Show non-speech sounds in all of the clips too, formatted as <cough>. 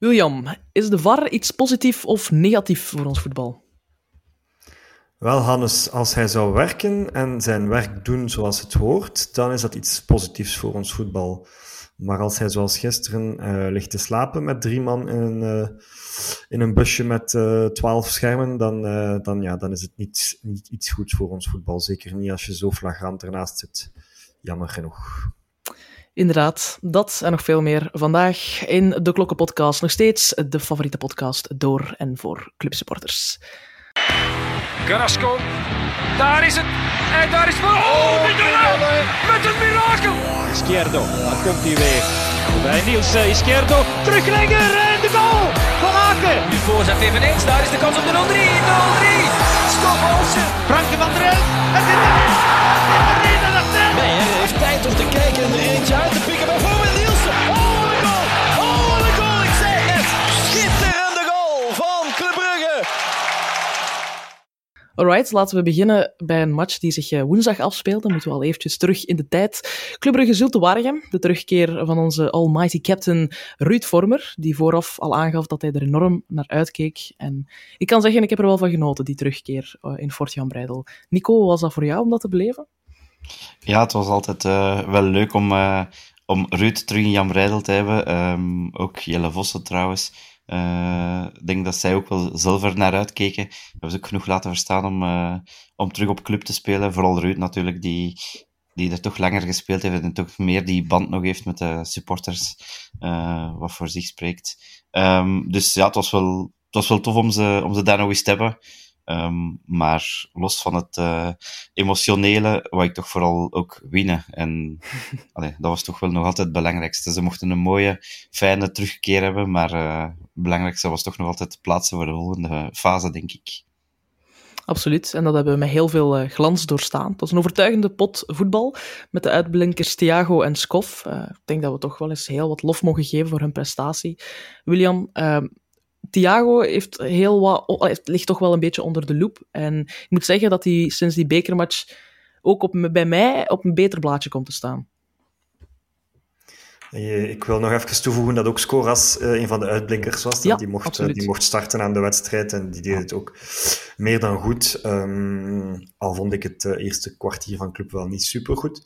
William, is de VAR iets positief of negatief voor ons voetbal? Wel, Hannes, als hij zou werken en zijn werk doen zoals het hoort, dan is dat iets positiefs voor ons voetbal. Maar als hij zoals gisteren uh, ligt te slapen met drie man in een, uh, in een busje met uh, twaalf schermen, dan, dan, ja, dan is het niet, niet iets goeds voor ons voetbal. Zeker niet als je zo flagrant ernaast zit. Jammer genoeg. Inderdaad, dat en nog veel meer vandaag in de Klokkenpodcast. Nog steeds de favoriete podcast door en voor clubsupporters. Carrasco, daar is het. En daar is voor. Oh, Mignolet! Met een mirakel! Izquierdo, daar komt hij weer. Bij Niels Izquierdo, teruglegger en de goal van Aken. Nu voorzet eveneens, daar is de kans op de 0-3. 0-3. Stop Olsen. Franke van der Elf. Het zit om te kijken en er eentje uit te pikken. Bijvoorbeeld Nielsen. Oh, wat een goal. Oh, wat een goal. Ik zei het. Schitterende goal van Club Brugge. Alright, laten we beginnen bij een match die zich woensdag afspeelde. Moeten we al eventjes terug in de tijd. Club Brugge Zulte Waregem, de terugkeer van onze almighty captain Ruud Vormer, die vooraf al aangaf dat hij er enorm naar uitkeek. En ik kan zeggen, ik heb er wel van genoten, die terugkeer in Fort Jan Breidel. Nico, was dat voor jou om dat te beleven? Ja, het was altijd uh, wel leuk om, uh, om Ruud terug in Jan Breidel te hebben. Um, ook Jelle Vossen trouwens. Uh, ik denk dat zij ook wel zelf er naar uitkeken. We hebben ze ook genoeg laten verstaan om, om terug op club te spelen. Vooral Ruud natuurlijk, die, die er toch langer gespeeld heeft en toch meer die band nog heeft met de supporters, wat voor zich spreekt. Um, dus ja, het was wel, het was wel tof om ze, om ze daar nog eens te hebben. Um, maar los van het uh, emotionele, wou ik toch vooral ook winnen. En <laughs> allee, dat was toch wel nog altijd het belangrijkste. Ze mochten een mooie, fijne terugkeer hebben, maar uh, het belangrijkste was toch nog altijd plaatsen voor de volgende fase, denk ik. Absoluut, en dat hebben we met heel veel uh, glans doorstaan. Het was een overtuigende pot voetbal met de uitblinkers Thiago en Skof. ik denk dat we toch wel eens heel wat lof mogen geven voor hun prestatie. William, Thiago heeft heel wat, ligt toch wel een beetje onder de loep. En ik moet zeggen dat hij sinds die bekermatch ook op, bij mij op een beter blaadje komt te staan. Ik wil nog even toevoegen dat ook Scoras uh, een van de uitblinkers was. Ja, die, mocht, absoluut. die mocht starten aan de wedstrijd en die deed het ook meer dan goed. Um, al vond ik het uh, eerste kwartier van club wel niet super goed.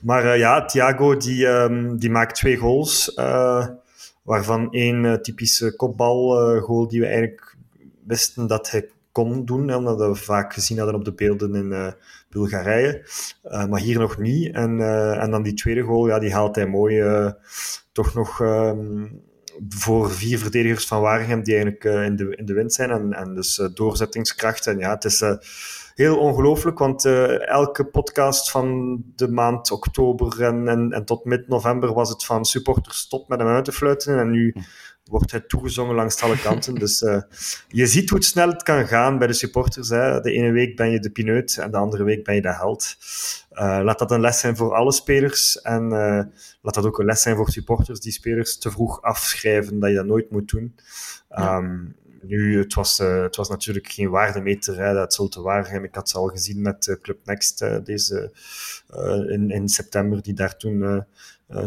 Maar ja, Thiago die, um, die maakt twee goals waarvan één uh, typische kopbalgoal die we eigenlijk wisten dat hij kon doen, omdat we vaak gezien hadden op de beelden in uh, Bulgarije, maar hier nog niet. En, en dan die tweede goal, ja, die haalt hij mooi toch nog um, voor vier verdedigers van Waregem die eigenlijk in, de, in de wind zijn en, en dus doorzettingskracht. En ja, het is heel ongelooflijk, want uh, elke podcast van de maand oktober en, en, en tot mid-november was het van supporters stop met hem uit te fluiten. En nu wordt hij toegezongen langs alle kanten. Dus uh, je ziet hoe snel het kan gaan bij de supporters. Hè. De ene week ben je de pineut en de andere week ben je de held. Uh, laat dat een les zijn voor alle spelers. En laat dat ook een les zijn voor supporters die spelers te vroeg afschrijven, dat je dat nooit moet doen. Ja. Um, nu, het was, uh, het was natuurlijk geen waardemeter, hè, dat Zulte Waregem. Ik had ze al gezien met uh, Club Next uh, deze, in, in september, die daar toen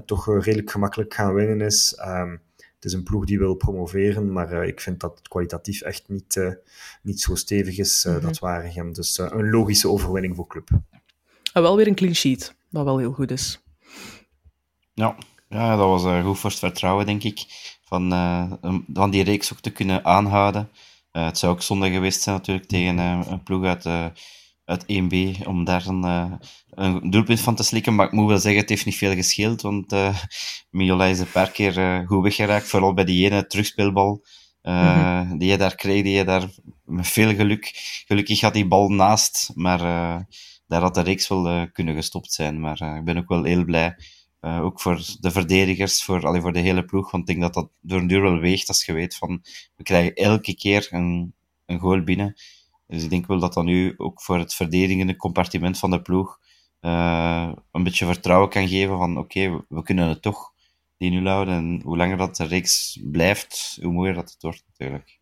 toch redelijk gemakkelijk gaan winnen is. Um, het is een ploeg die wil promoveren, maar ik vind dat het kwalitatief echt niet, niet zo stevig is, mm -hmm. dat Waregem. Dus een logische overwinning voor club. En wel weer een clean sheet, wat wel heel goed is. Ja, ja dat was goed voor het vertrouwen, denk ik van, uh, van die reeks ook te kunnen aanhouden. Uh, het zou ook zonde geweest zijn natuurlijk tegen uh, een ploeg uit, uit 1B om daar een, een doelpunt van te slikken. Maar ik moet wel zeggen, het heeft niet veel gescheeld, want Miola is een paar keer goed weggeraakt, vooral bij die ene terugspeelbal. Mm -hmm. die je daar kreeg, die je daar met veel geluk... Gelukkig had die bal naast, maar daar had de reeks wel kunnen gestopt zijn. Maar ik ben ook wel heel blij uh, ook voor de verdedigers, voor, allee, voor de hele ploeg. Want ik denk dat dat door een duur wel weegt als je weet van we krijgen elke keer een, een goal binnen. Dus ik denk wel dat dat nu ook voor het verdedigende compartiment van de ploeg uh, een beetje vertrouwen kan geven van oké, we, kunnen het toch die nul houden. En hoe langer dat de reeks blijft, hoe mooier dat het wordt natuurlijk.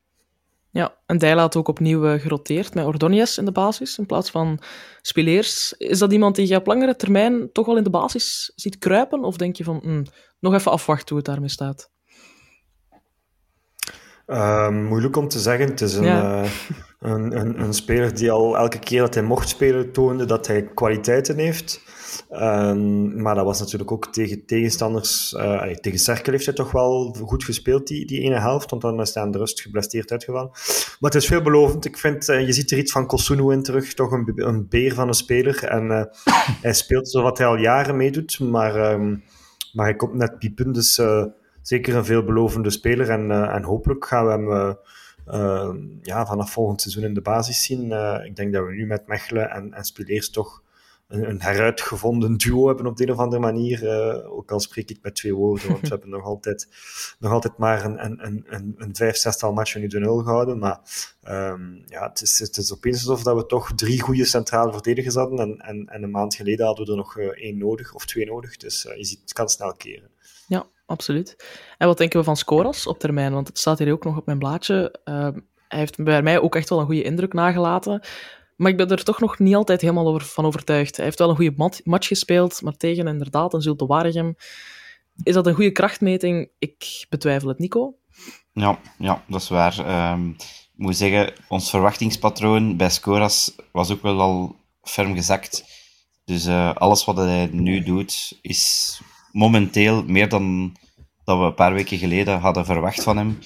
Ja, en Dijla had ook opnieuw geroteerd met Ordonez in de basis in plaats van Spileers. Is dat iemand die je op langere termijn toch wel in de basis ziet kruipen? Of denk je van, mm, nog even afwachten hoe het daarmee staat? Um, moeilijk om te zeggen. Het is een, ja. uh, een, een, een, speler die al elke keer dat hij mocht spelen toonde dat hij kwaliteiten heeft. Um, maar dat was natuurlijk ook tegen tegenstanders. Uh, tegen Cerkel heeft hij toch wel goed gespeeld, die, die ene helft. Want dan is hij aan de rust geblesteerd uitgevallen. Maar het is veelbelovend. Ik vind, uh, je ziet er iets van Kosunu in terug. Toch een, een beer van een speler. En uh, hij speelt zoals hij al jaren meedoet. Maar, um, maar hij komt net piepen. Dus zeker een veelbelovende speler. En, en hopelijk gaan we hem. ja, vanaf volgend seizoen in de basis zien. ik denk dat we nu met Mechelen en, en Spileers toch een, een heruitgevonden duo hebben op de een of andere manier. Uh, ook al spreek ik met twee woorden, want we <laughs> hebben nog altijd, nog altijd maar een, een, een, een vijf, zestal matchen nu de nul gehouden. Maar um, ja, het is, het is opeens alsof dat we toch drie goede centrale verdedigers hadden. En, en, en een maand geleden hadden we er nog één nodig, of twee nodig. Dus uh, je ziet, het kan snel keren. Ja, absoluut. En wat denken we van Scoras op termijn? Want het staat hier ook nog op mijn blaadje. hij heeft bij mij ook echt wel een goede indruk nagelaten. Maar ik ben er toch nog niet altijd helemaal over, van overtuigd. Hij heeft wel een goede mat match gespeeld, maar tegen inderdaad een Zulte Waregem. Is dat een goede krachtmeting? Ik betwijfel het, Nico. Ja, ja dat is waar. Um, ik moet zeggen, ons verwachtingspatroon bij Scoras was ook wel al ferm gezakt. Dus uh, alles wat hij nu doet, is momenteel meer dan dat we een paar weken geleden hadden verwacht van hem.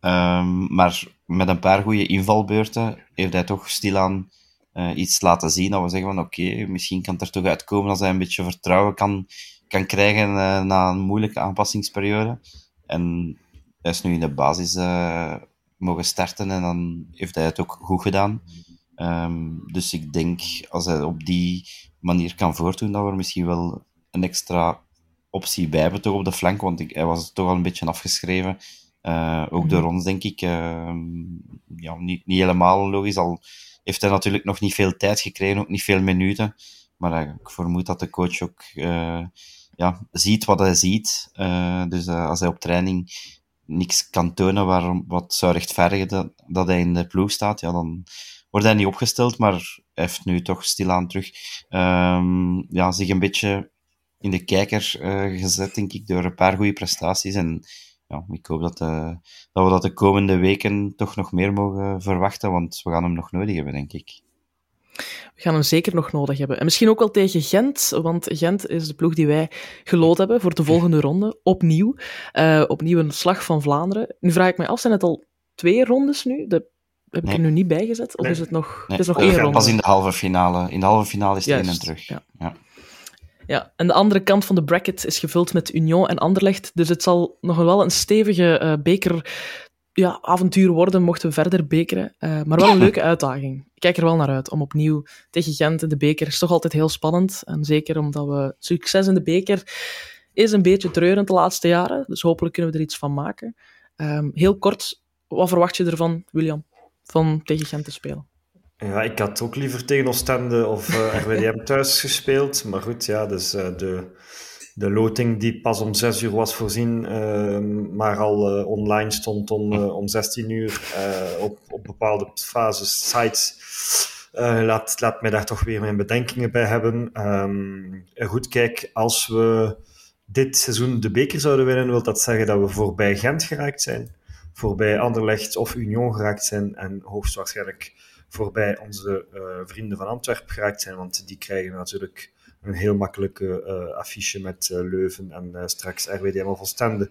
Um, maar met een paar goede invalbeurten heeft hij toch stilaan uh, iets laten zien dat we zeggen van oké, misschien kan het er toch uitkomen als hij een beetje vertrouwen kan, kan krijgen uh, na een moeilijke aanpassingsperiode. En hij is nu in de basis uh, mogen starten en dan heeft hij het ook goed gedaan. Um, dus ik denk, als hij op die manier kan voortdoen, dat we misschien wel een extra optie bij hebben toch op de flank, want ik, hij was toch al een beetje afgeschreven. Uh, ook door mhm. ons, denk ik. Uh, ja, niet, niet helemaal logisch, al heeft hij natuurlijk nog niet veel tijd gekregen, ook niet veel minuten. Maar uh, ik vermoed dat de coach ook ja, ziet wat hij ziet. Dus als hij op training niks kan tonen waarom, wat zou rechtvaardigen dat, dat hij in de ploeg staat, ja, dan wordt hij niet opgesteld. Maar hij heeft nu toch stilaan terug um, ja, zich een beetje in de kijker gezet, denk ik, door een paar goede prestaties. En ja, ik hoop dat, uh, dat we dat de komende weken toch nog meer mogen verwachten, want we gaan hem nog nodig hebben, denk ik. We gaan hem zeker nog nodig hebben. En misschien ook wel tegen Gent, want Gent is de ploeg die wij gelood hebben voor de volgende ronde. Opnieuw. Uh, opnieuw een slag van Vlaanderen. Nu vraag ik me af, zijn het al twee rondes nu? De heb ik nee. er nu niet bij gezet? Of nee. is het nog, nee. het is nog één ronde? Pas in de halve finale. In de halve finale is het heen en terug. Ja. ja. Ja, en de andere kant van de bracket is gevuld met Union en Anderlecht. Dus het zal nog wel een stevige uh, beker ja, avontuur worden, mochten we verder bekeren. Uh, maar wel een leuke uitdaging. Ik kijk er wel naar uit om opnieuw tegen Gent in de beker. is toch altijd heel spannend. En zeker omdat we succes in de beker is een beetje treurend de laatste jaren. Dus hopelijk kunnen we er iets van maken. Um, heel kort, wat verwacht je ervan, William, van tegen Gent te spelen? Ja, ik had ook liever tegen Oostende of <laughs> uh, RWDM thuis gespeeld. Maar goed, ja, dus uh, de, de loting die pas om 6 uur was voorzien, uh, maar al uh, online stond om, om 16 uur op, op bepaalde fases, sites, laat, laat mij daar toch weer mijn bedenkingen bij hebben. Um, goed, kijk, als we dit seizoen de beker zouden winnen, wil dat zeggen dat we voorbij Gent geraakt zijn, voorbij Anderlecht of Union geraakt zijn en hoogstwaarschijnlijk voorbij onze uh, vrienden van Antwerpen geraakt zijn, want die krijgen natuurlijk een heel makkelijke uh, affiche met uh, Leuven en straks RWDM of Oostende.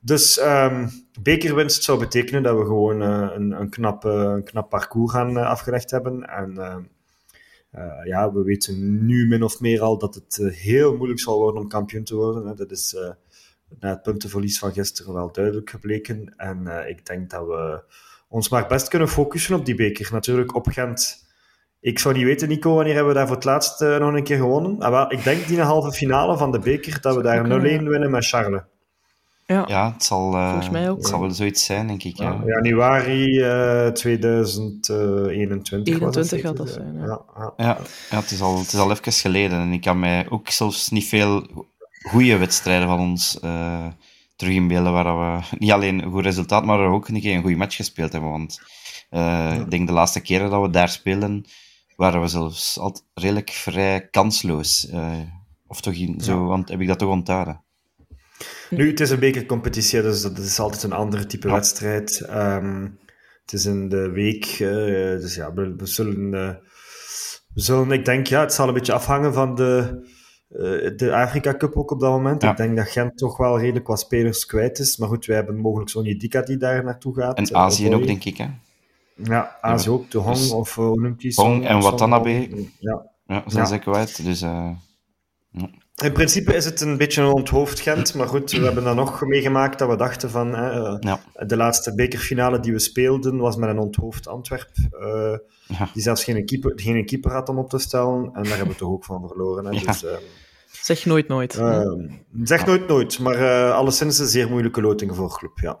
Dus um, bekerwinst zou betekenen dat we gewoon een, een, knap, een knap parcours gaan afgelegd hebben. En ja, we weten nu min of meer al dat het heel moeilijk zal worden om kampioen te worden. Hè. Dat is na het puntenverlies van gisteren wel duidelijk gebleken. En ik denk dat we ons maar best kunnen focussen op die beker. Natuurlijk op Gent. Ik zou niet weten, Nico, wanneer hebben we daar voor het laatst uh, nog een keer gewonnen? Ah, wel, ik denk die halve finale van de beker, dat we daar 0-1 winnen met Charles. Ja, ja het, zal, uh, mij ook. het zal wel zoiets zijn, denk ik. Ja. januari uh, 2021 21 gaat dat zijn, ja. Ja, ja. ja, het, is al, het is al even geleden. En ik kan mij ook zelfs niet veel goede wedstrijden van ons terug inbeelden waar we niet alleen een goed resultaat, maar ook een keer een goede match gespeeld hebben. Want uh, ja. ik denk de laatste keren dat we daar speelden, waren we zelfs altijd redelijk vrij kansloos. Uh, of toch in, zo, want heb ik dat toch onthouden? Nu, het is een bekercompetitie, dus dat is altijd een andere type wedstrijd. Ehm, het is in de week, uh, dus ja, we, we zullen, we zullen, ik denk, ja, het zal een beetje afhangen van de, de Afrika Cup ook op dat moment. Ja. Ik denk dat Gent toch wel redelijk wat spelers kwijt is. Maar goed, wij hebben mogelijk zo'n Dika die daar naartoe gaat. En Azië ook, denk ik, hè? Ja, Azië ook. De Hong dus of die? Hong en Watanabe. Ja. Ja, zijn ze kwijt. Dus, ja. In principe is het een beetje een onthoofd Gent, maar goed, we hebben dan nog meegemaakt dat we dachten van hè, ja. de laatste bekerfinale die we speelden was met een onthoofd Antwerp, uh, ja. die zelfs geen keeper, geen keeper had om op te stellen, en daar hebben we toch ook van verloren. Hè, ja. dus, uh, zeg nooit nooit. Uh, zeg nooit nooit, maar alleszins een zeer moeilijke loting voor club, ja.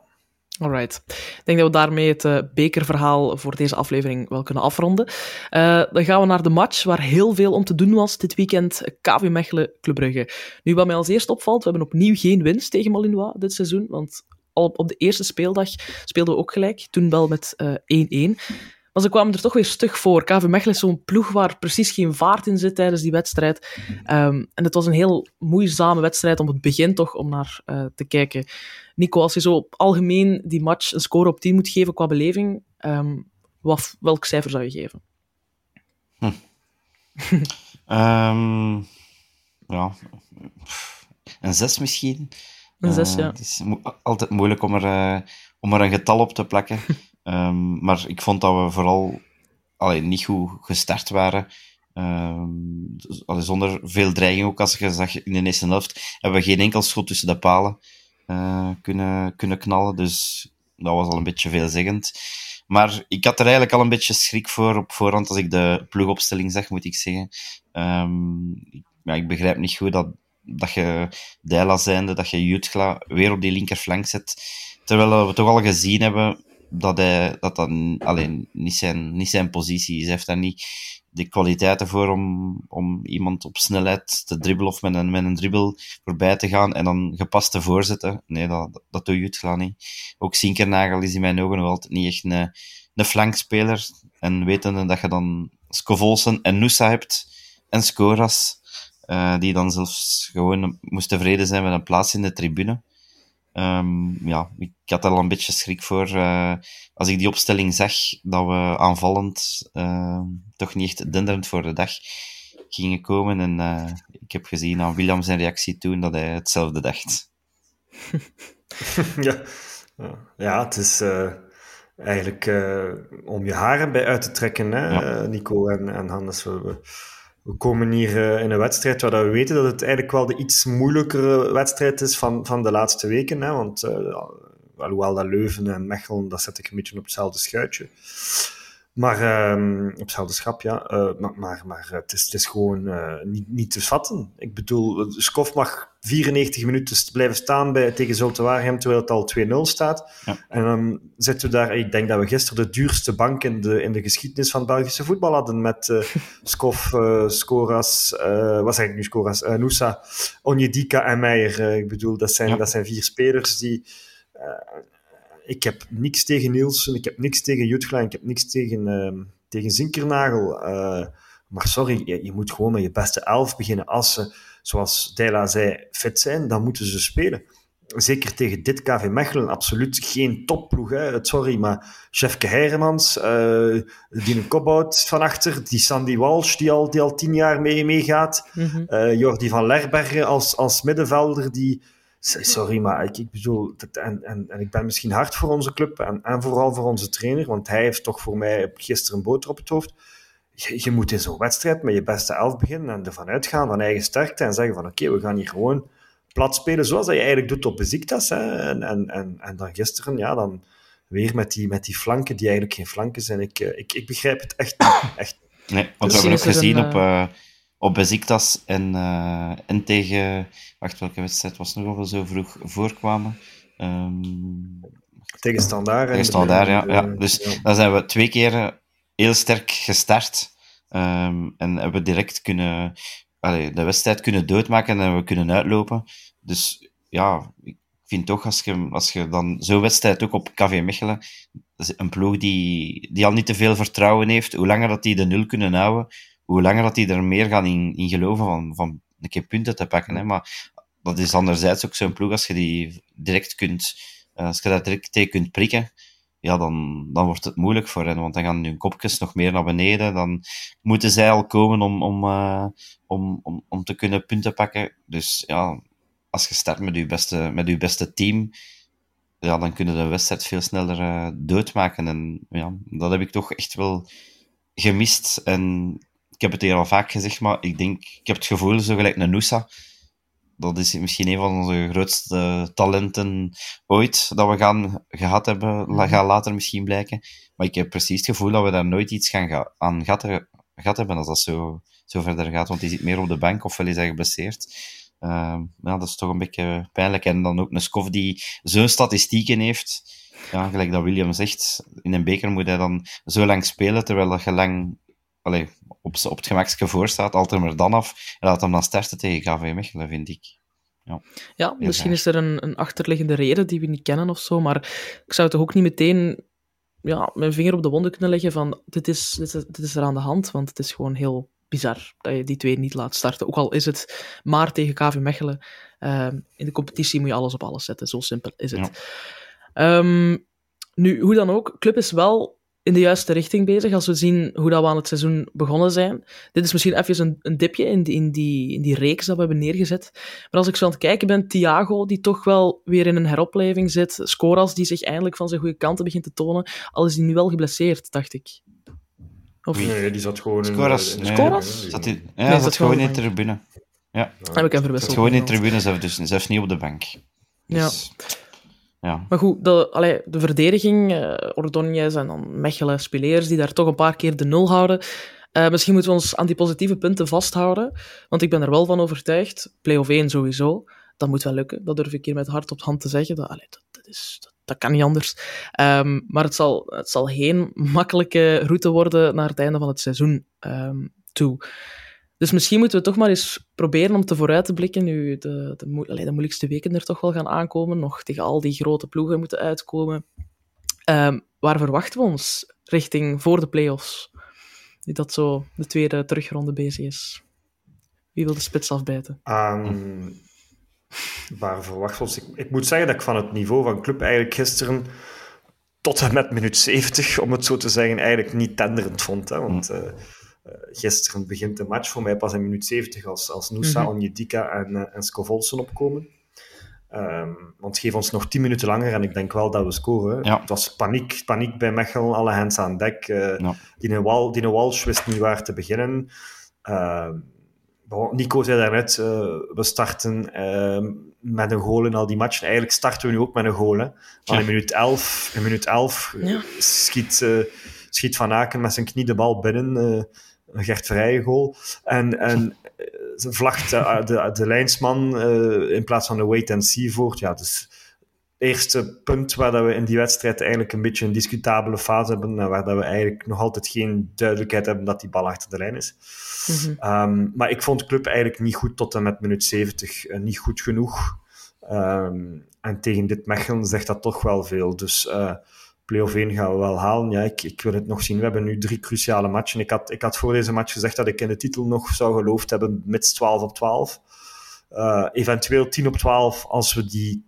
Alright. Ik denk dat we daarmee het uh, bekerverhaal voor deze aflevering wel kunnen afronden. Uh, dan gaan we naar de match waar heel veel om te doen was dit weekend. KV Mechelen Club Brugge. Nu, wat mij als eerste opvalt, we hebben opnieuw geen winst tegen Malinois dit seizoen, want al op de eerste speeldag speelden we ook gelijk, toen wel met 1-1. Maar ze kwamen er toch weer stug voor. KV Mechelen is zo'n ploeg waar precies geen vaart in zit tijdens die wedstrijd. Um, en het was een heel moeizame wedstrijd om het begin toch om naar uh, te kijken. Nico, als je zo op algemeen die match een score op 10 moet geven qua beleving, um, wat, welk cijfer zou je geven? Hm. um, <laughs> ja, een 6 misschien. Een 6, uh, ja. Het is mo altijd moeilijk om er, uh, om er een getal op te plakken. Um, maar ik vond dat we vooral allee, niet goed gestart waren. Um, zonder veel dreiging ook, als je zag in de eerste helft, hebben we geen enkel schot tussen de palen uh, kunnen, kunnen knallen. Dus dat was al een beetje veelzeggend. Maar ik had er eigenlijk al een beetje schrik voor op voorhand als ik de ploegopstelling zag, moet ik zeggen. Um, ja, ik begrijp niet goed dat, dat je Dijla zijnde, dat je Jutgla weer op die linkerflank zet. Terwijl we toch al gezien hebben dat hij, dat, dat alleen niet zijn, niet zijn positie is. Hij heeft daar niet de kwaliteiten voor om, om iemand op snelheid te dribbelen of met een, met een dribbel voorbij te gaan en dan gepast te voorzetten. Nee, dat, dat doe je niet. Ook Sinkernagel is in mijn ogen altijd niet echt een, een flankspeler. En wetende dat je dan Scovolsen en Nusa hebt en Scoras, uh, die dan zelfs gewoon moest tevreden zijn met een plaats in de tribune. Um, ja, ik had er al een beetje schrik voor. Uh, als ik die opstelling zag, dat we aanvallend uh, toch niet echt denderend voor de dag gingen komen. En uh, ik heb gezien aan William zijn reactie toen dat hij hetzelfde dacht. <laughs> ja. ja, het is eigenlijk om je haren bij uit te trekken, hè, ja. Nico en, en Hannes. We, we komen hier uh, in een wedstrijd waar we weten dat het eigenlijk wel de iets moeilijkere wedstrijd is van, van de laatste weken. Hè? Want uh, alhoewel dat Leuven en Mechelen, dat zet ik een beetje op hetzelfde schuitje. Maar um, op hetzelfde schap, ja. Uh, maar maar, maar het, is, het is gewoon uh, niet, niet te vatten. Ik bedoel, Skof mag 94 minuten blijven staan bij, tegen Zulte Waregem, terwijl het al 2-0 staat. Ja. En dan zitten we daar... Ik denk dat we gisteren de duurste bank in de, in de geschiedenis van Belgische voetbal hadden. Met <laughs> uh, Skof, Skoras... Wat zeg ik nu, Skoras? Noosa, Onjedika en Meijer. ik bedoel, dat zijn, ja. dat zijn vier spelers die ik heb niks tegen Nielsen, ik heb niks tegen Jutgla, ik heb niks tegen, uh, tegen Zinkernagel. Uh, maar sorry, je, je, moet gewoon met je beste elf beginnen. Als ze, zoals Deila zei, fit zijn, dan moeten ze spelen. Zeker tegen dit KV Mechelen, absoluut geen topploeg. Hè. Sorry, maar Chefke Heiremans, uh, die Kopbout van achter, die Sandy Walsh, die al, die al tien jaar mee, meegaat. Mm -hmm. Jordi van Lerbergen als, als middenvelder, die, Sorry, maar ik, ik bedoel, en, en, en ik ben misschien hard voor onze club en, en vooral voor onze trainer, want hij heeft toch voor mij gisteren een boter op het hoofd. Je, je moet in zo'n wedstrijd met je beste elf beginnen en ervan uitgaan van eigen sterkte en zeggen van oké, okay, we gaan hier gewoon plat spelen zoals dat je eigenlijk doet op Beziktas. En, en, en, en dan gisteren, ja, dan weer met die, met die flanken die eigenlijk geen flanken zijn. Ik, ik, ik begrijp het echt niet. Echt. Nee, want we hebben ook gezien een, op... Uh op Beziktas en, uh, en tegen... Wacht, welke wedstrijd was nog wel zo vroeg voorkwamen? Um, tegen Standaard. Tegen Standaard, ja, ja. Dus ja. dan zijn we twee keer heel sterk gestart. Um, en hebben we direct kunnen... Allee, de wedstrijd kunnen doodmaken en we kunnen uitlopen. Dus ja, ik vind toch, als je, als je dan zo'n wedstrijd ook op KV Mechelen, een ploeg die, die al niet te veel vertrouwen heeft, hoe langer dat die de nul kunnen houden, hoe langer dat die er meer gaan in, in geloven van, van een keer punten te pakken. Hè. Maar dat is anderzijds ook zo'n ploeg, als je die direct kunt, uh, als je daar direct tegen kunt prikken, ja, dan, dan wordt het moeilijk voor hen, want dan gaan hun kopjes nog meer naar beneden, dan moeten zij al komen om, om, uh, om, om, om te kunnen punten pakken. Dus ja, als je start met je beste, met je beste team, ja, dan kunnen de wedstrijd veel sneller uh, doodmaken. En ja, dat heb ik toch echt wel gemist. En ik heb het hier al vaak gezegd, maar ik denk, ik heb het gevoel, zo gelijk een Noosa, dat is misschien een van onze grootste talenten ooit dat we gaan gehad hebben, gaan later misschien blijken. Maar ik heb precies het gevoel dat we daar nooit iets gaan aan gehad, gehad hebben als dat zo, zo verder gaat. Want die zit meer op de bank ofwel is hij geblesseerd. Uh, ja, dat is toch een beetje pijnlijk. En dan ook een Skof die zo'n statistieken heeft. Ja, gelijk dat William zegt, in een beker moet hij dan zo lang spelen, terwijl dat je lang allee, op, op het gemakske voor staat, altijd maar dan af. En laat hem dan starten tegen KV Mechelen, vind ik. Ja, ja misschien is er een, een achterliggende reden die we niet kennen of zo, maar ik zou toch ook niet meteen ja, mijn vinger op de wonden kunnen leggen van dit is, dit, is, dit is er aan de hand, want het is gewoon heel bizar dat je die twee niet laat starten. Ook al is het maar tegen KV Mechelen. Uh, in de competitie moet je alles op alles zetten. Zo simpel is het. Ja. Um, nu, hoe dan ook, club is wel in de juiste richting bezig. Als we zien hoe dat we aan het seizoen begonnen zijn. Dit is misschien even een, een dipje in die, in, die, in die reeks dat we hebben neergezet. Maar als ik zo aan het kijken ben, Thiago, die toch wel weer in een heropleving zit. Scoras, die zich eindelijk van zijn goede kanten begint te tonen. Al is hij nu wel geblesseerd, dacht ik. Of... Nee, die zat gewoon Scoras, in, nee. Scoras? Zat die, ja, nee, zat gewoon in de tribune. Ja. Heb ik hem verwisseld. Zat gewoon in de tribune, zelf, dus zelfs niet op de bank. Dus, ja. Ja. Maar goed, de, de verdediging, uh, en dan Mechelen, Spileers, die daar toch een paar keer de nul houden. Uh, misschien moeten we ons aan die positieve punten vasthouden, want ik ben er wel van overtuigd, play-off 1 sowieso, dat moet wel lukken. Dat durf ik hier met hart op hand te zeggen. Dat, dat, is, dat, kan niet anders. Um, maar het zal, het zal geen makkelijke route worden naar het einde van het seizoen um, toe. Dus misschien moeten we toch maar eens proberen om te vooruit te blikken, nu de, de, mo allee, de moeilijkste weken er toch wel gaan aankomen, nog tegen al die grote ploegen moeten uitkomen. Um, waar verwachten we ons richting voor de play-offs? Nu dat zo de tweede terugronde bezig is. Wie wil de spits afbijten? Um, waar verwachten we ons? Ik, ik, moet zeggen dat ik van het niveau van club eigenlijk gisteren tot en met minuut 70, om het zo te zeggen, eigenlijk niet tenderend vond. Hè? Want... Uh, uh, gisteren begint de match voor mij pas in minuut 70 als, als Noosa, mm -hmm. Onjedika en, uh, en Scovolsen opkomen. Um, want geef ons nog 10 minuten langer en ik denk wel dat we scoren. Ja. Het was paniek, paniek bij Mechelen, alle hands aan dek. Uh, ja. die, Wal, die Walsh wist niet waar te beginnen. Nico zei daarnet, we starten met een goal in al die matchen. Eigenlijk starten we nu ook met een goal. Hè. Ja. in minuut 11, in minuut 11 Ja. schiet, schiet Van Aken met zijn knie de bal binnen een Gert goal. En, en ze vlagt de, de, de lijnsman uh, in plaats van de wait-and-see voort. Ja, dus het eerste punt waar dat we in die wedstrijd eigenlijk een beetje een discutabele fase hebben en waar dat we eigenlijk nog altijd geen duidelijkheid hebben dat die bal achter de lijn is. Mm -hmm. um, maar ik vond de club eigenlijk niet goed tot en met minuut 70. Uh, niet goed genoeg. Um, en tegen dit Mechelen zegt dat toch wel veel. Dus... Uh, play-off 1 gaan we wel halen. Ja, ik, ik wil het nog zien. We hebben nu drie cruciale matchen. Ik had, ik had voor deze match gezegd dat ik in de titel nog zou geloofd hebben, mits 12 op 12. Uh, eventueel 10 op 12 als we die,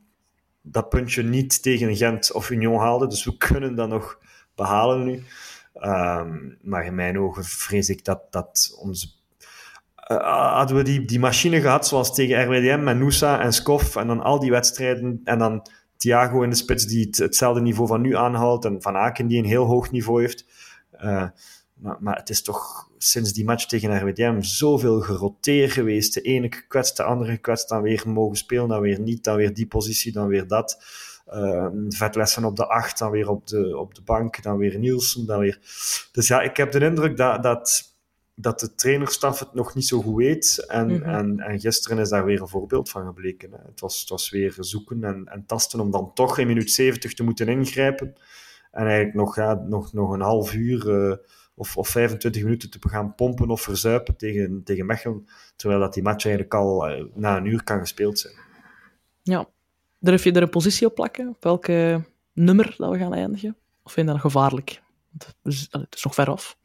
dat puntje niet tegen Gent of Union haalden. Dus we kunnen dat nog behalen nu. Um, maar in mijn ogen vrees ik dat, dat onze uh, hadden we die, die machine gehad, zoals tegen RWDM Noosa en Skof, en dan al die wedstrijden, en dan Thiago in de spits die het, hetzelfde niveau van nu aanhoudt en Van Aken die een heel hoog niveau heeft. Uh, maar, maar, het is toch sinds die match tegen RWDM zoveel geroteerd geweest. De ene gekwetst, de andere gekwetst, dan weer mogen spelen, dan weer niet, dan weer die positie, dan weer dat. Uh, vetlessen op de acht, dan weer op de, op de bank, dan weer Nielsen, dan weer... Dus ja, ik heb de indruk dat... dat dat de trainerstaf het nog niet zo goed weet. En, mm -hmm. en, en gisteren is daar weer een voorbeeld van gebleken. Hè. Het, was, het was weer zoeken en, en tasten om dan toch in minuut 70 te moeten ingrijpen. En eigenlijk nog, ja, nog, nog een half uur uh, of, of 25 minuten te gaan pompen of verzuipen tegen, tegen Mechelen. Terwijl dat die match eigenlijk al uh, na een uur kan gespeeld zijn. Ja. Durf je er een positie op plakken? Op welke nummer dat we gaan eindigen? Of vind je dat gevaarlijk? Het is, het is nog ver af.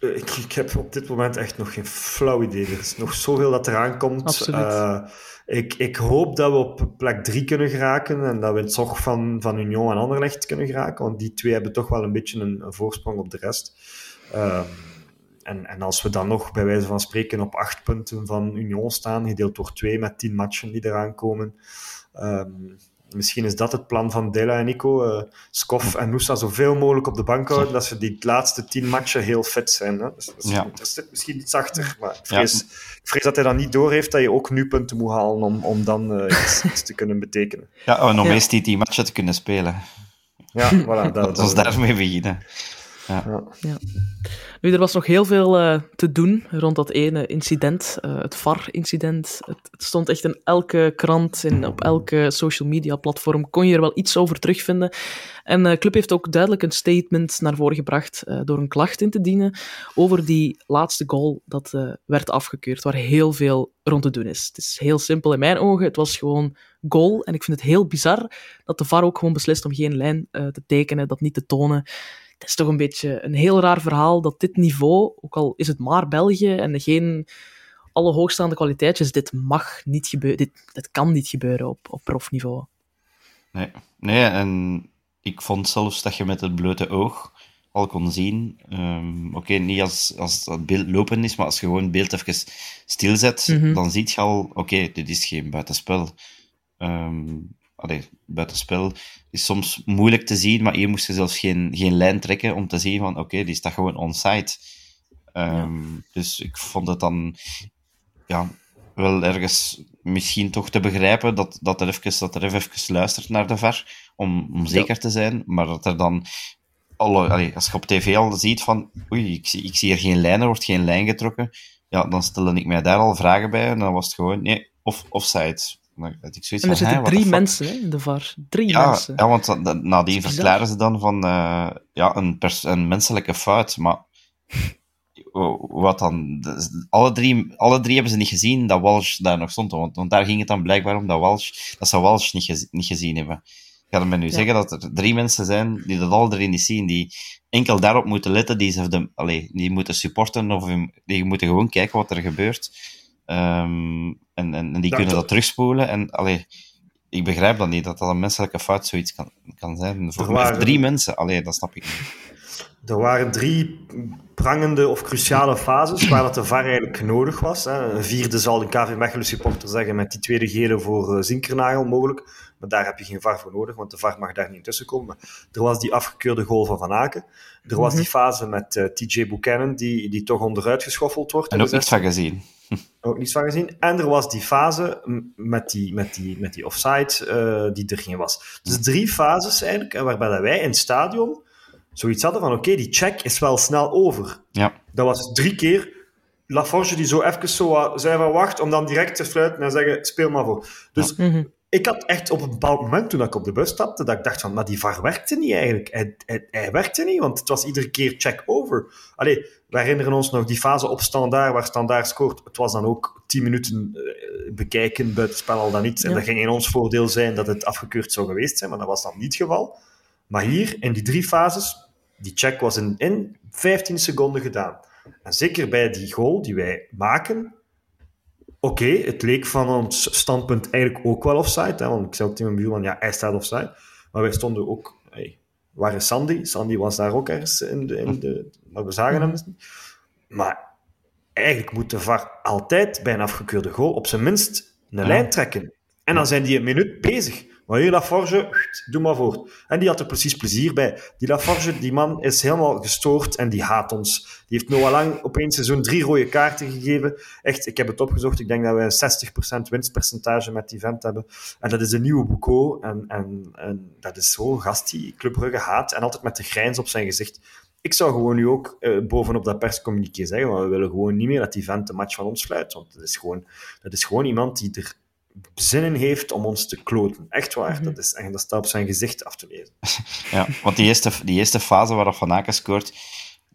Ik, ik, heb op dit moment echt nog geen flauw idee. Er is nog zoveel dat eraan komt. Absoluut. Uh, ik, ik hoop dat we op plek 3 kunnen geraken en dat we het zog van, van Union en Anderlecht kunnen geraken, want die twee hebben toch wel een beetje een, een voorsprong op de rest. Uh, en, en als we dan nog, bij wijze van spreken, op acht punten van Union staan, gedeeld door twee met tien matchen die eraan komen, um, misschien is dat het plan van Dela en Nico. Uh, Skof en Nusa zoveel mogelijk op de bank houden, dat ze die laatste tien matchen heel fit zijn. Hè? Dus, dus ja. Er zit misschien iets achter, maar ik vrees, ja. ik vrees dat hij dan niet doorheeft dat je ook nu punten moet halen om, om dan uh, <laughs> iets, iets, te kunnen betekenen. Ja, en om ja. eerst die tien matchen te kunnen spelen. Ja, voilà. Dat, <laughs> ons daarmee beginnen. Ja. ja. Nu, er was nog heel veel uh, te doen rond dat ene incident, uh, het VAR-incident. Het, het, stond echt in elke krant en op elke social media platform kon je er wel iets over terugvinden. En de uh, club heeft ook duidelijk een statement naar voren gebracht door een klacht in te dienen over die laatste goal dat werd afgekeurd, waar heel veel rond te doen is. Het is heel simpel in mijn ogen. Het was gewoon goal. En ik vind het heel bizar dat de VAR ook gewoon beslist om geen lijn te tekenen, dat niet te tonen het is toch een beetje een heel raar verhaal dat dit niveau, ook al is het maar België en geen alle hoogstaande kwaliteitjes, dit mag niet gebeuren, dit, dit kan niet gebeuren op, op profniveau. Nee. nee, en ik vond zelfs dat je met het blote oog al kon zien, um, oké, okay, niet als, als het beeld lopen is, maar als je gewoon het beeld even stilzet, mm -hmm. dan zie je al, oké, okay, dit is geen buitenspel. Um, allee, buitenspel is soms moeilijk te zien, maar hier moest je zelfs geen, geen lijn trekken om te zien van oké, okay, die staat gewoon onside. Um, ja. Dus ik vond het dan ja, wel ergens misschien toch te begrijpen dat, dat, er, even, dat er even luistert naar de ver, om, om zeker ja. te zijn, maar dat er dan alle, allee, als je op tv al ziet van oei, ik zie, ik zie hier geen lijn, er wordt geen lijn getrokken, ja, dan stelde ik mij daar al vragen bij en dan was het gewoon nee, of offside ik en er zitten drie mensen hè, in de VAR. Drie ja, mensen. Ja, want nadien verklaren ze dan van uh, ja, een, een menselijke fout. Maar wat dan? Alle drie, alle drie hebben ze niet gezien dat Walsh daar nog stond. Want, want daar ging het dan blijkbaar om dat, Walsh, dat ze Walsh niet, gez, niet gezien hebben. Ik ga me nu ja. zeggen dat er drie mensen zijn die dat alle drie niet zien, die enkel daarop moeten letten, die, ze de, allez, die moeten supporten of die moeten gewoon kijken wat er gebeurt. Um, en, en, en, die kunnen dat terugspoelen. En allee, ik begrijp dat niet, dat dat een menselijke fout zoiets kan, kan zijn. Voor waren, drie mensen, allee, dat snap ik niet. Er waren drie prangende of cruciale fases waar dat de VAR eigenlijk nodig was. Hè. Een vierde zal de KV Mechelen supporter zeggen met die tweede gele voor uh, Zinkernagel mogelijk. Maar daar heb je geen VAR voor nodig, want de VAR mag daar niet tussen komen. Maar er was die afgekeurde goal van Van Aken. Er was die fase met uh, TJ Buchanan, die, die toch onderuit geschoffeld wordt. En ook niets van gezien. Ook niets van gezien. En er was die fase met die, met die, met die offside uh, die er geen was. Dus drie fases eigenlijk, waarbij dat wij in het stadion zoiets hadden van oké, okay, die check is wel snel over. Ja. Dat was drie keer Laforge die zo even zo zei van wacht, om dan direct te fluiten en zeggen speel maar voor. Dus ja. Ik had echt op een bepaald moment, toen ik op de bus stapte, dat ik dacht van, maar die VAR werkte niet eigenlijk. Hij, hij, hij werkte niet, want het was iedere keer check over. Allee, we herinneren ons nog die fase op standaard, waar standaard scoort. Het was dan ook tien minuten uh, bekijken, buitenspel al dan niet. En dat ging in ons voordeel zijn dat het afgekeurd zou geweest zijn, maar dat was dan niet het geval. Maar hier, in die drie fases, die check was in, in 15 seconden gedaan. En zeker bij die goal die wij maken, oké, het leek van ons standpunt eigenlijk ook wel offside. Hè, want ik zei ook tegen mijn buurman, ja, hij staat offside. Maar wij stonden ook... Hey, waar is Sandy? Sandy was daar ook ergens in de... In de maar we zagen hem dus niet. Maar eigenlijk moet de VAR altijd bij een afgekeurde goal op zijn minst een Ja. lijn trekken. En dan zijn die een minuut bezig. Maar hier Laforge, doe maar voort. En die had er precies plezier bij. Die Laforge, die man is helemaal gestoord en die haat ons. Die heeft Noah Lang opeens zo'n drie rode kaarten gegeven. Echt, ik heb het opgezocht. Ik denk dat we een 60% winstpercentage met die vent hebben. En dat is een nieuwe Boucault. En, en, en dat is zo'n gast die Club Brugge haat. En altijd met de grijns op zijn gezicht. Ik zou gewoon nu ook eh, bovenop dat perscommuniqué zeggen, we willen gewoon niet meer dat die vent de match van ons fluit. Want dat is gewoon, dat is gewoon iemand die er zin in heeft om ons te kloten. Echt waar. dat, is, en dat staat op zijn gezicht af te lezen. <laughs> Ja, want die eerste, die eerste fase waarop Van Aken scoort,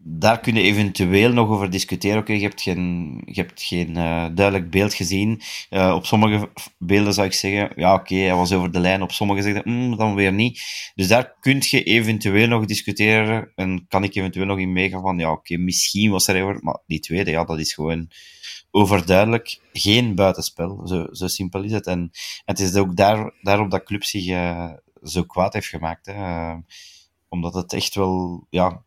daar kun je eventueel nog over discussiëren. Oké, je hebt geen, je hebt geen uh, duidelijk beeld gezien. Uh, op sommige beelden zou ik zeggen, ja oké, hij was over de lijn. Op sommige zeggen, mm, dan weer niet. Dus daar kun je eventueel nog discussiëren. En kan ik eventueel nog in meegaan van, ja oké, misschien was er even... Maar die tweede, ja, dat is gewoon overduidelijk geen buitenspel. Zo, zo simpel is het. En, en het is ook daar, daarop dat club zich uh, zo kwaad heeft gemaakt. Hè. omdat het echt wel, ja,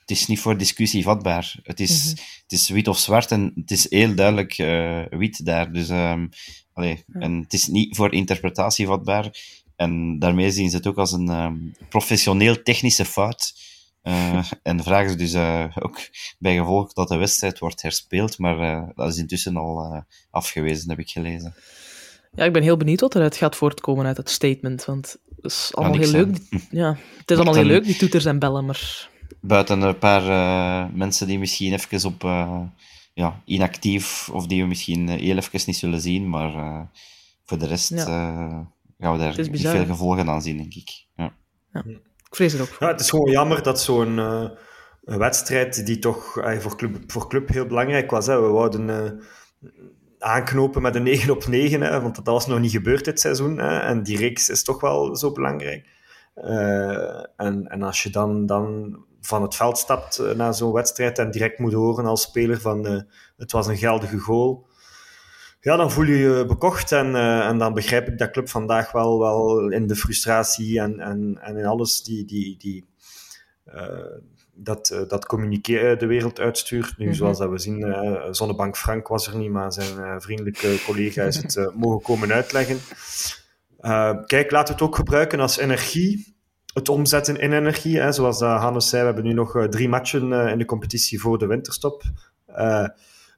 het is niet voor discussie vatbaar. Het is, mm -hmm. het is wit of zwart en het is heel duidelijk uh, wit daar. Dus, um, allee, ja. en het is niet voor interpretatie vatbaar. En daarmee zien ze het ook als een um, professioneel technische fout. Uh, en vragen ze dus uh, ook bij gevolg dat de wedstrijd wordt herspeeld. Maar dat is intussen al afgewezen, heb ik gelezen. Ja, ik ben heel benieuwd wat eruit gaat voortkomen uit het statement. Want het is allemaal heel leuk. Ja, het is allemaal heel leuk, die toeters en bellen, maar Buiten een paar uh, mensen die misschien even op uh, ja, inactief of die we misschien heel even niet zullen zien, maar uh, voor de rest ja. gaan we daar niet veel gevolgen aan zien, denk ik. Ja. ja. Ja, het is gewoon jammer dat zo'n wedstrijd, die toch voor, club, voor club heel belangrijk was, hè. we wouden aanknopen met een 9 op 9, hè, want dat was nog niet gebeurd dit seizoen. Hè, en die reeks is toch wel zo belangrijk. en, en als je dan, dan van het veld stapt uh, na zo'n wedstrijd en direct moet horen als speler van uh, het was een geldige goal. Ja, dan voel je je bekocht en, uh, en dan begrijp ik dat club vandaag wel, wel in de frustratie en, en, en in alles die, die, die dat, dat communiqué de wereld uitstuurt. Nu, mm -hmm. zoals dat we zien, Zonnebank Frank was er niet, maar zijn vriendelijke collega is het <laughs> mogen komen uitleggen. kijk, laten we het ook gebruiken als energie het omzetten in energie. Hè. Zoals uh, Hannes zei, we hebben nu nog uh, drie matchen uh, in de competitie voor de winterstop.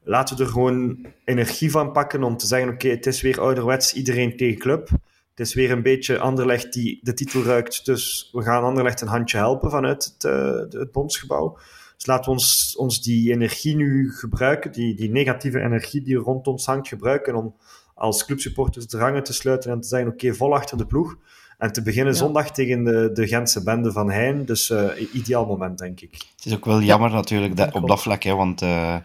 Laten we er gewoon energie van pakken om te zeggen, oké, okay, het is weer ouderwets, iedereen tegen club. Het is weer een beetje Anderlecht die de titel ruikt, dus we gaan Anderlecht een handje helpen vanuit het, het bondsgebouw. Dus laten we ons, ons die energie nu gebruiken, die, die negatieve energie die rond ons hangt, gebruiken om als clubsupporters de rangen te sluiten en te zeggen, oké, okay, vol achter de ploeg. En te beginnen ja. zondag tegen de, de Gentse bende van Heijn. Dus uh, ideaal moment, denk ik. Het is ook wel jammer ja. natuurlijk dat, op dat vlak. Hè, want uh,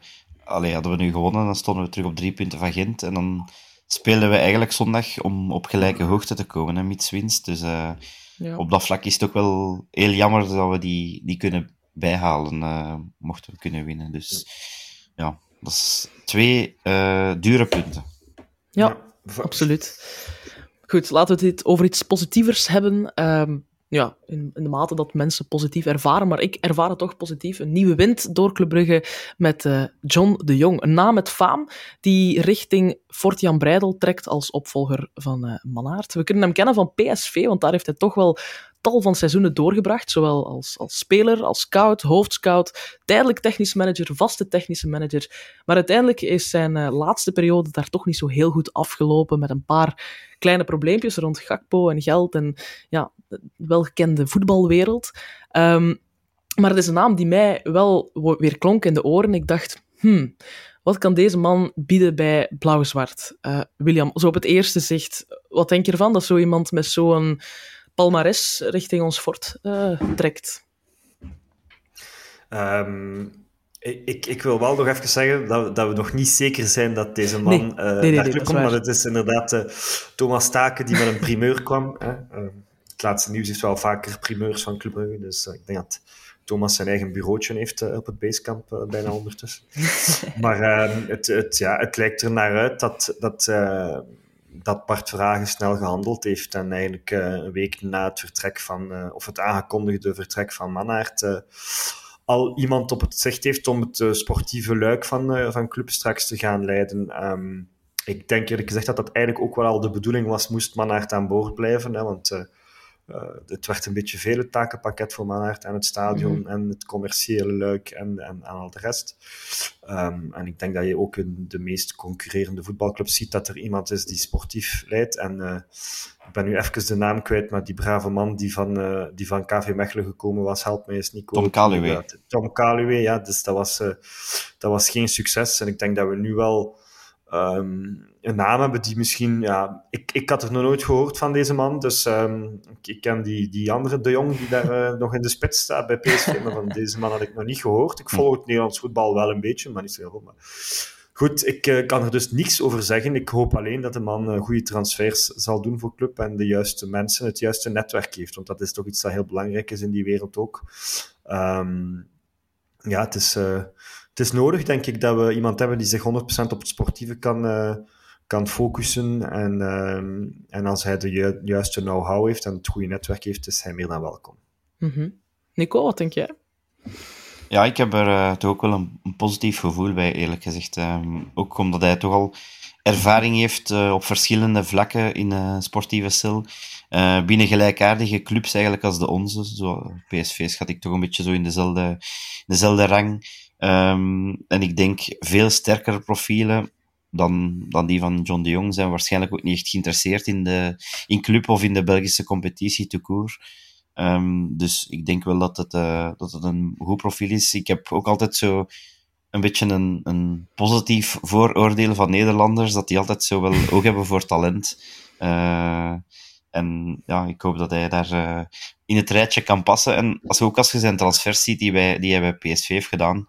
allee, hadden we nu gewonnen, dan stonden we terug op drie punten van Gent. En dan spelen we eigenlijk zondag om op gelijke hoogte te komen, hè, mits winst. Dus uh, ja. op dat vlak is het ook wel heel jammer dat we die, die kunnen bijhalen, mochten we kunnen winnen. Dus ja, dat is twee dure punten. Ja, absoluut. Goed, laten we het over iets positievers hebben. Um, ja, in, de mate dat mensen positief ervaren, maar ik ervaar het toch positief. Een nieuwe wind door Club Brugge met uh, John de Jong. Een naam met faam die richting Fort Jan Breidel trekt als opvolger van uh, Manaert. We kunnen hem kennen van PSV, want daar heeft hij toch wel tal van seizoenen doorgebracht, zowel als, als speler, als scout, hoofdscout, tijdelijk technisch manager, vaste technische manager. Maar uiteindelijk is zijn uh, laatste periode daar toch niet zo heel goed afgelopen, met een paar kleine probleempjes rond Gakpo en geld en ja, welgekende voetbalwereld. Um, maar het is een naam die mij wel weer klonk in de oren. Ik dacht, hmm, wat kan deze man bieden bij Blauw-Zwart? Uh, William, zo op het eerste zicht, wat denk je ervan dat zo iemand met zo'n palmares richting ons fort uh, trekt? Um, ik, ik wil wel nog even zeggen dat, dat we nog niet zeker zijn dat deze man nee, uh, nee, nee, daar komt. Maar het is inderdaad uh, Thomas Staken die met een primeur kwam. Hè. Het laatste nieuws is wel vaker primeurs van Club Brugge. Dus ik denk dat Thomas zijn eigen bureautje heeft op het basecamp bijna ondertussen. <laughs> maar ehm, het, het, ja, het lijkt er naar uit dat, dat, dat Bart Vragen snel gehandeld heeft. En eigenlijk een week na het vertrek van, of het aangekondigde vertrek van Mannaert al iemand op het zicht heeft om het sportieve luik van, van club straks te gaan leiden. Um, ik denk eerlijk gezegd dat dat eigenlijk ook wel al de bedoeling was, moest Manhart aan boord blijven. Hè, want uh, het werd een beetje veel het takenpakket voor Manhart en het stadion mm -hmm. en het commerciële luik en, en, en al de rest. Um, en ik denk dat je ook in de meest concurrerende voetbalclubs ziet dat er iemand is die sportief leidt. En ik ben nu even de naam kwijt, maar die brave man die van, uh, die van KV Mechelen gekomen was, help mij eens, Nico. Tom Kaluwe. Tom Kaluwe, ja. Dus dat was, dat was geen succes. En ik denk dat we nu wel ehm, een naam hebben die misschien... Ja, ik, ik had er nog nooit gehoord van deze man, dus ehm, ik, ik ken die, die andere De Jong die daar eh, nog in de spits staat bij PSV, <laughs> maar van deze man had ik nog niet gehoord. Ik volg het Nederlands voetbal wel een beetje, maar niet zo heel veel. Maar... Goed, ik uh, kan er dus niets over zeggen. Ik hoop alleen dat de man uh, goede transfers zal doen voor club en de juiste mensen, het juiste netwerk heeft. Want dat is toch iets dat heel belangrijk is in die wereld ook. Um, ja, het is, uh, het is nodig, denk ik, dat we iemand hebben die zich 100% op het sportieve kan, kan focussen. En, en als hij de ju juiste know-how heeft en het goede netwerk heeft, is hij meer dan welkom. Mm -hmm. Nico, wat denk jij? Ja, ik heb er uh, toch ook wel een, een, positief gevoel bij, eerlijk gezegd. Um, ook omdat hij toch al ervaring heeft uh, op verschillende vlakken in uh, sportieve stil. binnen gelijkaardige clubs eigenlijk als de onze. Zo, PSV schat ik toch een beetje zo in dezelfde, dezelfde rang. Um, en ik denk veel sterkere profielen dan, dan die van John de Jong zijn waarschijnlijk ook niet echt geïnteresseerd in de in club of in de Belgische competitie te. Um, dus ik denk wel dat het, uh, dat het een goed profiel is. Ik heb ook altijd zo een beetje een, een positief vooroordeel van Nederlanders, dat die altijd zo wel oog hebben voor talent. Uh, en ja, ik hoop dat hij daar uh, in het rijtje kan passen. En als ook als je zijn transfers ziet die, wij, die hij bij PSV heeft gedaan,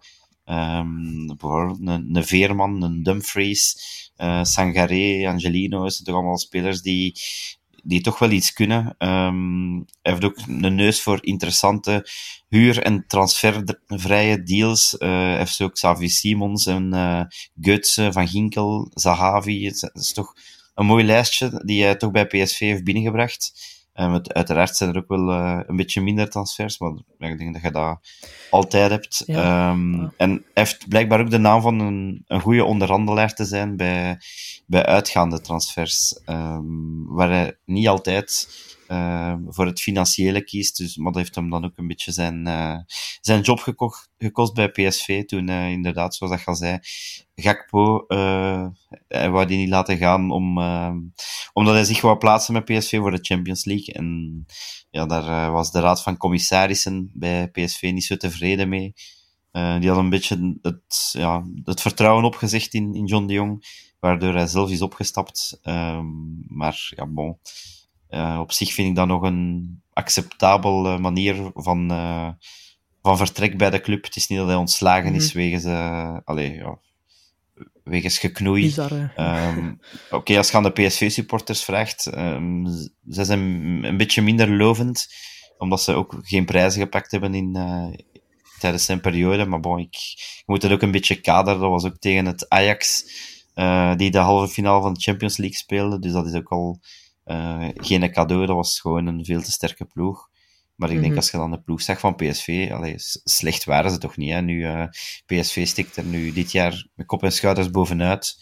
um, bijvoorbeeld een, een Veerman, een Dumfries, uh, Sangaré, Angelino, zijn toch allemaal spelers die, die toch wel iets kunnen. Um, hij heeft ook een neus voor interessante huur- en transfervrije deals. Uh, hij heeft ook Xavi Simons en uh, Van Ginkel, Zahavi. Het is toch een mooi lijstje die hij toch bij PSV heeft binnengebracht. Um, het, uiteraard zijn er ook wel uh, een beetje minder transfers, maar ik denk dat je dat altijd hebt. Ja. Um, ja. En heeft blijkbaar ook de naam van een, een goede onderhandelaar te zijn bij, bij uitgaande transfers, um, waar hij niet altijd uh, voor het financiële kiest. Dus, maar dat heeft hem dan ook een beetje zijn, uh, zijn job gekocht, gekost bij PSV. Toen uh, inderdaad, zoals dat al zei, Gakpo, hij wou die niet laten gaan om, omdat hij zich wou plaatsen met PSV voor de Champions League. En ja, daar was de raad van commissarissen bij PSV niet zo tevreden mee. die had een beetje het, ja, het vertrouwen opgezegd in, in John de Jong, waardoor hij zelf is opgestapt. Um, maar ja, bon. Uh, op zich vind ik dat nog een acceptabele manier van, uh, van vertrek bij de club. Het is niet dat hij ontslagen mm -hmm. is wegens, uh, allez, ja, wegens geknoei. Um, Oké, okay, als je aan de PSV-supporters vraagt, um, ze zijn een beetje minder lovend, omdat ze ook geen prijzen gepakt hebben in, tijdens zijn periode. Maar bon, ik, ik moet het ook een beetje kaderen. Dat was ook tegen het Ajax, die de halve finale van de Champions League speelde. Dus dat is ook al uh, geen cadeau, dat was gewoon een veel te sterke ploeg. Maar ik denk, mm -hmm. als je dan de ploeg zag van PSV, allee, slecht waren ze toch niet. Hè? Nu, uh, PSV stikt er nu dit jaar met kop en schouders bovenuit.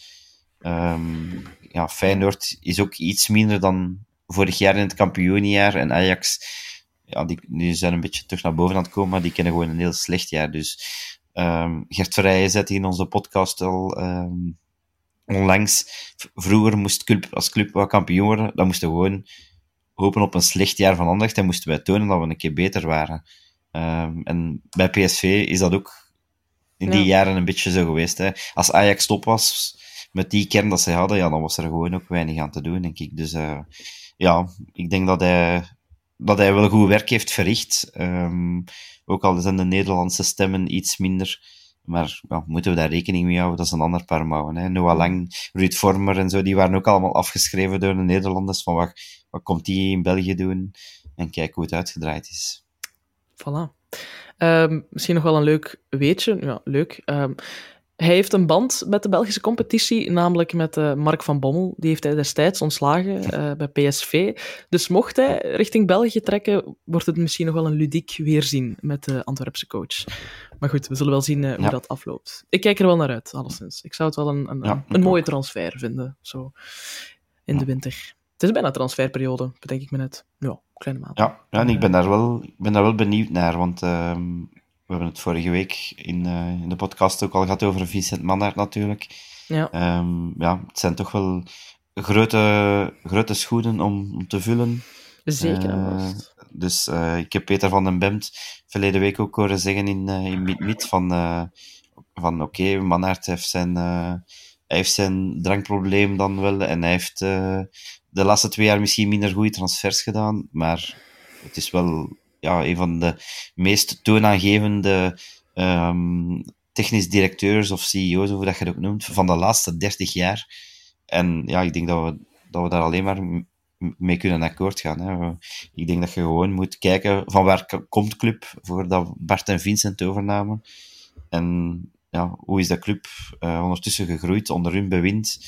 Um, ja, Feyenoord is ook iets minder dan vorig jaar in het kampioenjaar. En Ajax, ja, die, die zijn een beetje terug naar boven aan het komen, maar die kennen gewoon een heel slecht jaar. Dus um, Gert Verrijen zette in onze podcast al um, onlangs, vroeger moest club, als club wat kampioen worden, dan moesten we gewoon hopen op een slecht jaar van Anderlecht en moesten wij tonen dat we een keer beter waren. Um, en bij PSV is dat ook in die ja. jaren een beetje zo geweest. Hè. Als Ajax top was, met die kern dat ze hadden, ja, dan was er gewoon ook weinig aan te doen, denk ik. Dus uh, ja, ik denk dat hij, dat hij wel goed werk heeft verricht. Um, ook al zijn de Nederlandse stemmen iets minder maar moeten we daar rekening mee houden? Dat is een ander paar mouwen. Hè. Noah Lang, Ruud Vormer en zo, die waren ook allemaal afgeschreven door de Nederlanders. Van wat, wat komt die in België doen? En kijk hoe het uitgedraaid is. Voilà. Um, misschien nog wel een leuk weetje. Ja, leuk. Um, hij heeft een band met de Belgische competitie, namelijk met uh, Mark van Bommel. Die heeft hij destijds ontslagen uh, bij PSV. Dus mocht hij richting België trekken, wordt het misschien nog wel een ludiek weerzien met de Antwerpse coach. Maar goed, we zullen wel zien uh, hoe ja. dat afloopt. Ik kijk er wel naar uit, alleszins. Ik zou het wel een, een, ja, een mooie transfer vinden, zo in ja. de winter. Het is bijna transferperiode, bedenk ik me net. Ja, kleine maand. Ja, ja en ik ben daar wel, ik ben daar wel benieuwd naar, want we hebben het vorige week in, uh, in de podcast ook al gehad over Vincent Mannaert natuurlijk. Ja. Um, ja, het zijn toch wel grote, grote schoenen om, om te vullen. Zeker. Uh, dus uh, ik heb Peter van den Bemt verleden week ook horen zeggen in, in Meet, Meet van, van oké, okay, heeft zijn, hij heeft zijn drankprobleem dan wel en hij heeft uh, de laatste twee jaar misschien minder goede transfers gedaan, maar het is wel ja, een van de meest toonaangevende um, technisch directeurs of CEO's, hoe dat je het ook noemt, van de laatste 30 jaar. En ja, ik denk dat we, dat we daar alleen maar mee kunnen akkoord gaan. Hè. Ik denk dat je gewoon moet kijken van waar komt club voordat Bart en Vincent overnamen. En ja, hoe is dat club uh, ondertussen gegroeid onder hun bewind?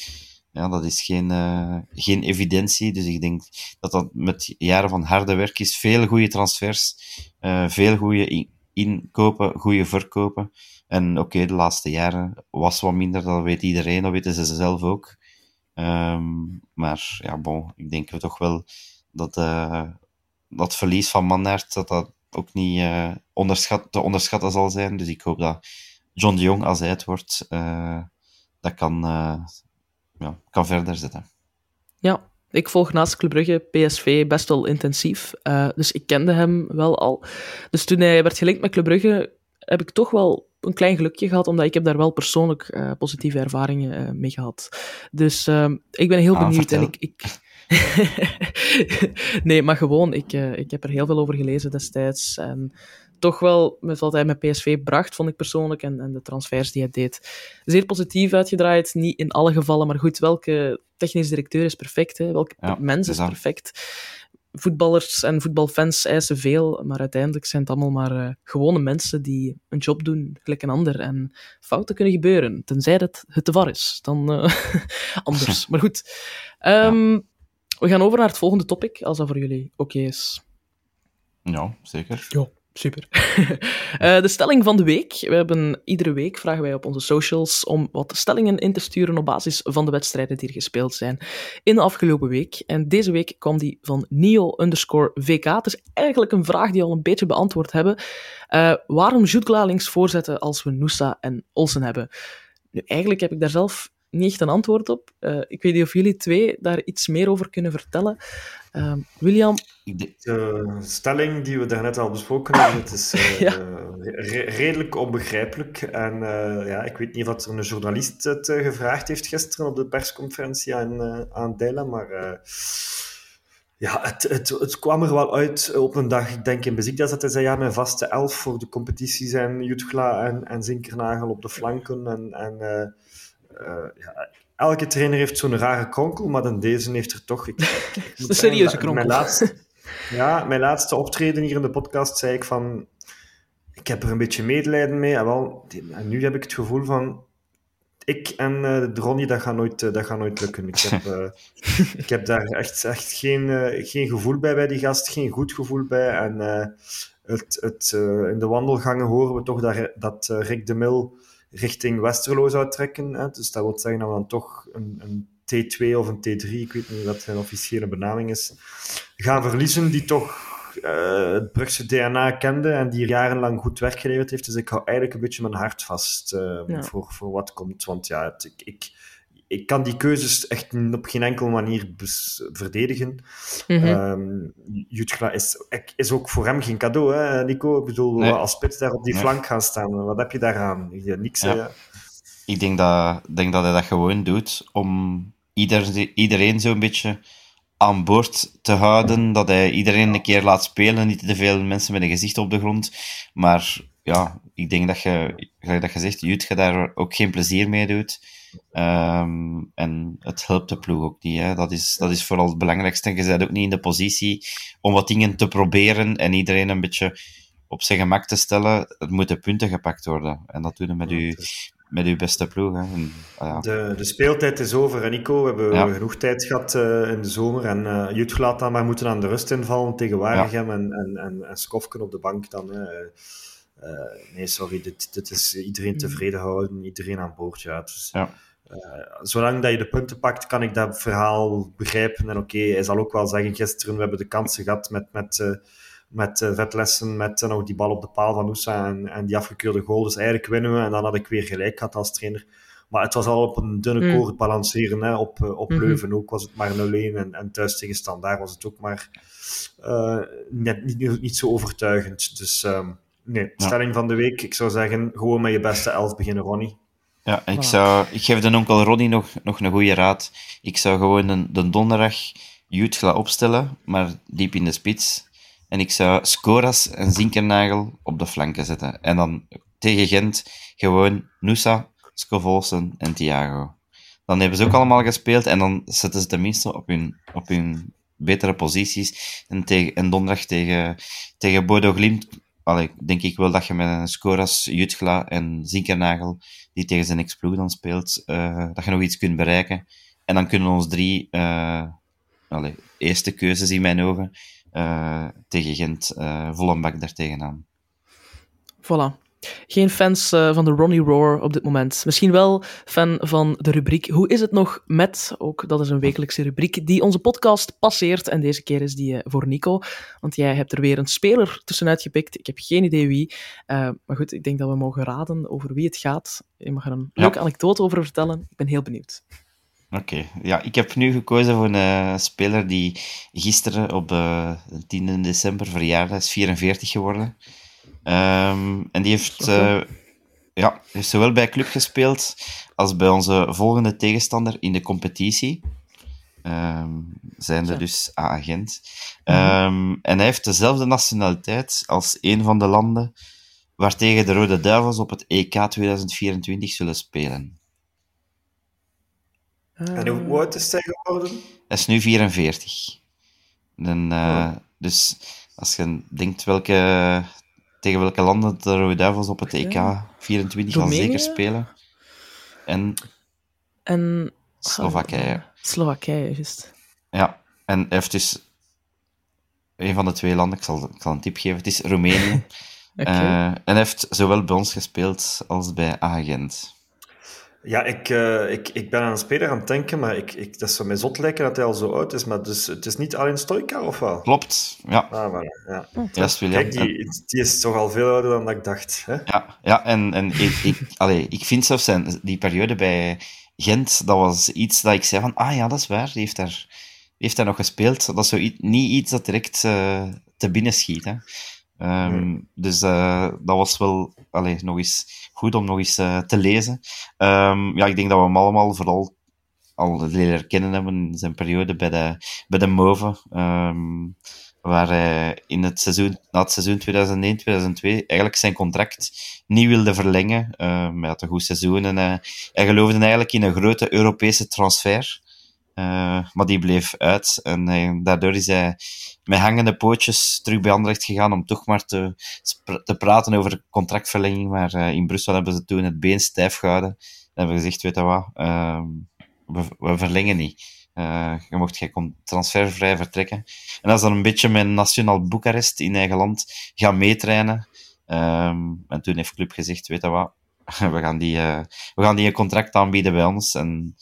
Ja, dat is geen, uh, geen evidentie. Dus ik denk dat dat met jaren van harde werk is. Veel goede transfers, uh, veel goede inkopen, goede verkopen. En oké, de laatste jaren was wat minder, dat weet iedereen, dat weten ze zelf ook. Um, maar ja, ik denk toch wel dat uh, dat verlies van Mannaert, dat dat ook niet uh, onderschat, te onderschatten zal zijn. Dus ik hoop dat John de Jong, als hij het wordt, uh, dat kan, ja, kan verder zetten. Ja, ik volg naast Club Brugge PSV best wel intensief. dus ik kende hem wel al. Dus toen hij werd gelinkt met Club Brugge, heb ik toch wel een klein gelukje gehad, omdat ik heb daar wel persoonlijk uh, positieve ervaringen uh, mee gehad. Dus uh, ik ben heel ah, benieuwd. En ik, ik... <laughs> nee, maar gewoon, ik, uh, ik heb er heel veel over gelezen destijds. En toch wel, met wat hij met PSV bracht, vond ik persoonlijk, en, en de transfers die hij deed, zeer positief uitgedraaid. Niet in alle gevallen, maar goed, welke technisch directeur is perfect? Hè? Welke ja, mens is perfect? Voetballers en voetbalfans eisen veel, maar uiteindelijk zijn het allemaal maar uh, gewone mensen die een job doen, gelijk een ander. En fouten kunnen gebeuren, tenzij dat het te war is. Dan uh, <laughs> anders. maar goed. Um, ja. We gaan over naar het volgende topic, als dat voor jullie oké okay is. Ja, zeker. Ja. Super. uh, <laughs> de stelling van de week. We hebben, iedere week vragen wij op onze socials om wat stellingen in te sturen op basis van de wedstrijden die er gespeeld zijn in de afgelopen week. En deze week kwam die van Nio underscore VK. Het is eigenlijk een vraag die al een beetje beantwoord hebben. Uh, waarom Jutgla voorzetten als we Noosa en Olsen hebben? Nu, eigenlijk heb ik daar zelf niet echt een antwoord op. Uh, ik weet niet of jullie twee daar iets meer over kunnen vertellen. Uh, William? De stelling die we daarnet al besproken hebben, het is uh, <laughs> ja. re redelijk onbegrijpelijk. En uh, ja, ik weet niet of er een journalist het gevraagd heeft gisteren op de persconferentie aan, aan Dela, maar ja, het, het, het, kwam er wel uit op een dag, ik denk in Bezikdas, dat hij zei, ja, mijn vaste elf voor de competitie zijn Jutgla en, en Zinkernagel op de flanken en... en uh, ja, elke trainer heeft zo'n rare kronkel, maar dan deze heeft er toch... Ik, <laughs> ik een serieuze kronkel. Mijn laatste, <laughs> ja, mijn laatste optreden hier in de podcast zei ik van... Ik heb er een beetje medelijden mee. En, wel, en nu heb ik het gevoel van... Ik en uh, Ronnie, dat gaat nooit, uh, dat gaat nooit lukken. Ik heb, uh, <laughs> ik heb daar echt, echt geen, geen gevoel bij, bij die gast. Geen goed gevoel bij. En het, het, in de wandelgangen horen we toch dat, dat Rick de Mil richting Westerlo zou trekken. Hè. Dus dat wil zeggen dat we dan toch een, een T2 of een T3, ik weet niet wat zijn officiële benaming is, gaan verliezen, die toch uh, het Brugse DNA kende en die jarenlang goed werk geleverd heeft. Dus ik hou eigenlijk een beetje mijn hart vast uh, ja. voor, voor wat komt. Want ja, het, ik, ik, ik kan die keuzes echt op geen enkele manier verdedigen. Mm -hmm. um, Jutgla is, is ook voor hem geen cadeau, hè, Nico? Ik bedoel, nee. als spits daar op die nee. flank gaan staan, wat heb je daaraan? Ja, niks, ja. Ik denk dat, denk dat hij dat gewoon doet om ieder, iedereen zo'n beetje aan boord te houden. Dat hij iedereen een keer laat spelen, niet te veel mensen met een gezicht op de grond. Maar ja, ik denk dat je, dat je zegt, Jutga daar ook geen plezier mee doet. Um, en het helpt de ploeg ook niet. Hè. Dat, is, dat is vooral het belangrijkste. Je bent ook niet in de positie om wat dingen te proberen en iedereen een beetje op zijn gemak te stellen. Het moeten punten gepakt worden. En dat doen we met, u, met uw beste ploeg. Hè. En, uh, ja. de, de speeltijd is over, Nico. We hebben ja. genoeg tijd gehad uh, in de zomer. En uh, Jut laat dan maar moeten aan de rust invallen tegen Waregem ja. en, en, en, en Skofken op de bank dan. Hè. Nee, sorry, dit, dit is iedereen tevreden houden, iedereen aan boord. Ja, dus, ja. Uh, zolang dat je de punten pakt, kan ik dat verhaal begrijpen. En oké, okay, hij zal ook wel zeggen, gisteren we hebben de kansen gehad met, met, uh, met vetlessen, met nog die bal op de paal van Oussa en, en die afgekeurde goal. Dus eigenlijk winnen we en dan had ik weer gelijk gehad als trainer. Maar het was al op een dunne koord balanceren. Hè. Op, op mm -hmm. Leuven ook was het maar 0-1 en, en thuis tegen Standaard was het ook maar net, niet, niet zo overtuigend. Dus um, nee, stelling van de week. Ik zou zeggen, gewoon met je beste elf beginnen, Ronnie. Ja, ik, zou, ik geef de onkel Ronnie nog, nog een goede raad. Ik zou gewoon de, de donderdag Jutgla opstellen, maar diep in de spits. En ik zou Scoras en Zinkernagel op de flanken zetten. En dan tegen Gent gewoon Nusa, Scovolsen en Thiago. Dan hebben ze ook allemaal gespeeld en dan zetten ze tenminste op hun, op hun betere posities. En, tegen, en donderdag tegen, tegen Bodo Glimt, allee, denk ik wel dat je met een Scoras, Jutgla en Zinkernagel, die tegen zijn ex-ploeg dan speelt, eh, dat je nog iets kunt bereiken. En dan kunnen ons drie eh, eerste keuzes in mijn ogen eh, tegen Gent vol een bak daar tegenaan. Voilà. Geen fans eh, van de Ronnie Roar op dit moment. Misschien wel fan van de rubriek Hoe is het nog met? Ook dat is een wekelijkse rubriek die onze podcast passeert. En deze keer is die eh, voor Nico. Want jij hebt er weer een speler tussenuit gepikt. Ik heb geen idee wie. Eh, maar goed, ik denk dat we mogen raden over wie het gaat. Je mag er een Ja. leuke anekdote over vertellen. Ik ben heel benieuwd. Oké, ja, ik heb nu gekozen voor een speler die gisteren op eh, de 10 december verjaarde, is 44 geworden. Ehm, en die heeft, eh, ja, heeft zowel bij club gespeeld als bij onze volgende tegenstander in de competitie. Ehm zijnde Zo. dus A-agent. Ehm, en hij heeft dezelfde nationaliteit als een van de landen waartegen de Rode Duivels op het EK 2024 zullen spelen. En hoe hoe oud is hij geworden? Hij is nu 44. En, eh, Dus als je denkt welke, tegen welke landen de Rode Duivels op het EK 24 al Roemenië? zeker spelen. En En... Slowakije. Slowakije, juist. Ja, en heeft dus een van de twee landen, ik zal, ik zal een tip geven, het is Roemenië. <laughs> Oké. Eh, en heeft zowel bij ons gespeeld als bij Agent. Ja, ik, eh, ik, ik ben aan een speler aan het denken, maar ik, ik, dat zou mij zot lijken dat hij al zo oud is. Maar dus, het is niet alleen Stoika, of wel? Klopt, ja. Ah, voilà, ja. William. Kijk, die, die is toch al veel ouder dan dat ik dacht. Hè? Ja, ja en, en ik, ik, allee, ik vind zelfs zijn, die periode bij Gent, dat was iets dat ik zei van, ah ja, dat is waar, die heeft daar, die heeft daar nog gespeeld. Dat is zo niet iets dat direct eh, te binnen schiet. Hè. Ehm, Dus eh, dat was wel allee, nog eens goed om nog eens eh, te lezen. Ehm, ja, ik denk dat we hem allemaal vooral al leren kennen hebben in zijn periode bij de, bij de Move. ehm, waar hij in het seizoen, na het seizoen 2001-2002 eigenlijk zijn contract niet wilde verlengen. Hij had een goed seizoen en eh, hij geloofde eigenlijk in een grote Europese transfer. Eh, maar die bleef uit. En eh, daardoor is hij met hangende pootjes terug bij Anderlecht gegaan om toch maar te, te praten over contractverlenging. Maar eh, in Brussel hebben ze toen het been stijf gehouden. En hebben gezegd, weet je wat, ehm, we, we verlengen niet. Je mocht geen transfervrij vertrekken. En dat is dan een beetje met Nationaal Boekarest in eigen land gaan meetrainen. Ehm, en toen heeft club gezegd, weet je wat, <laughs> we gaan die, we gaan die een contract aanbieden bij ons. En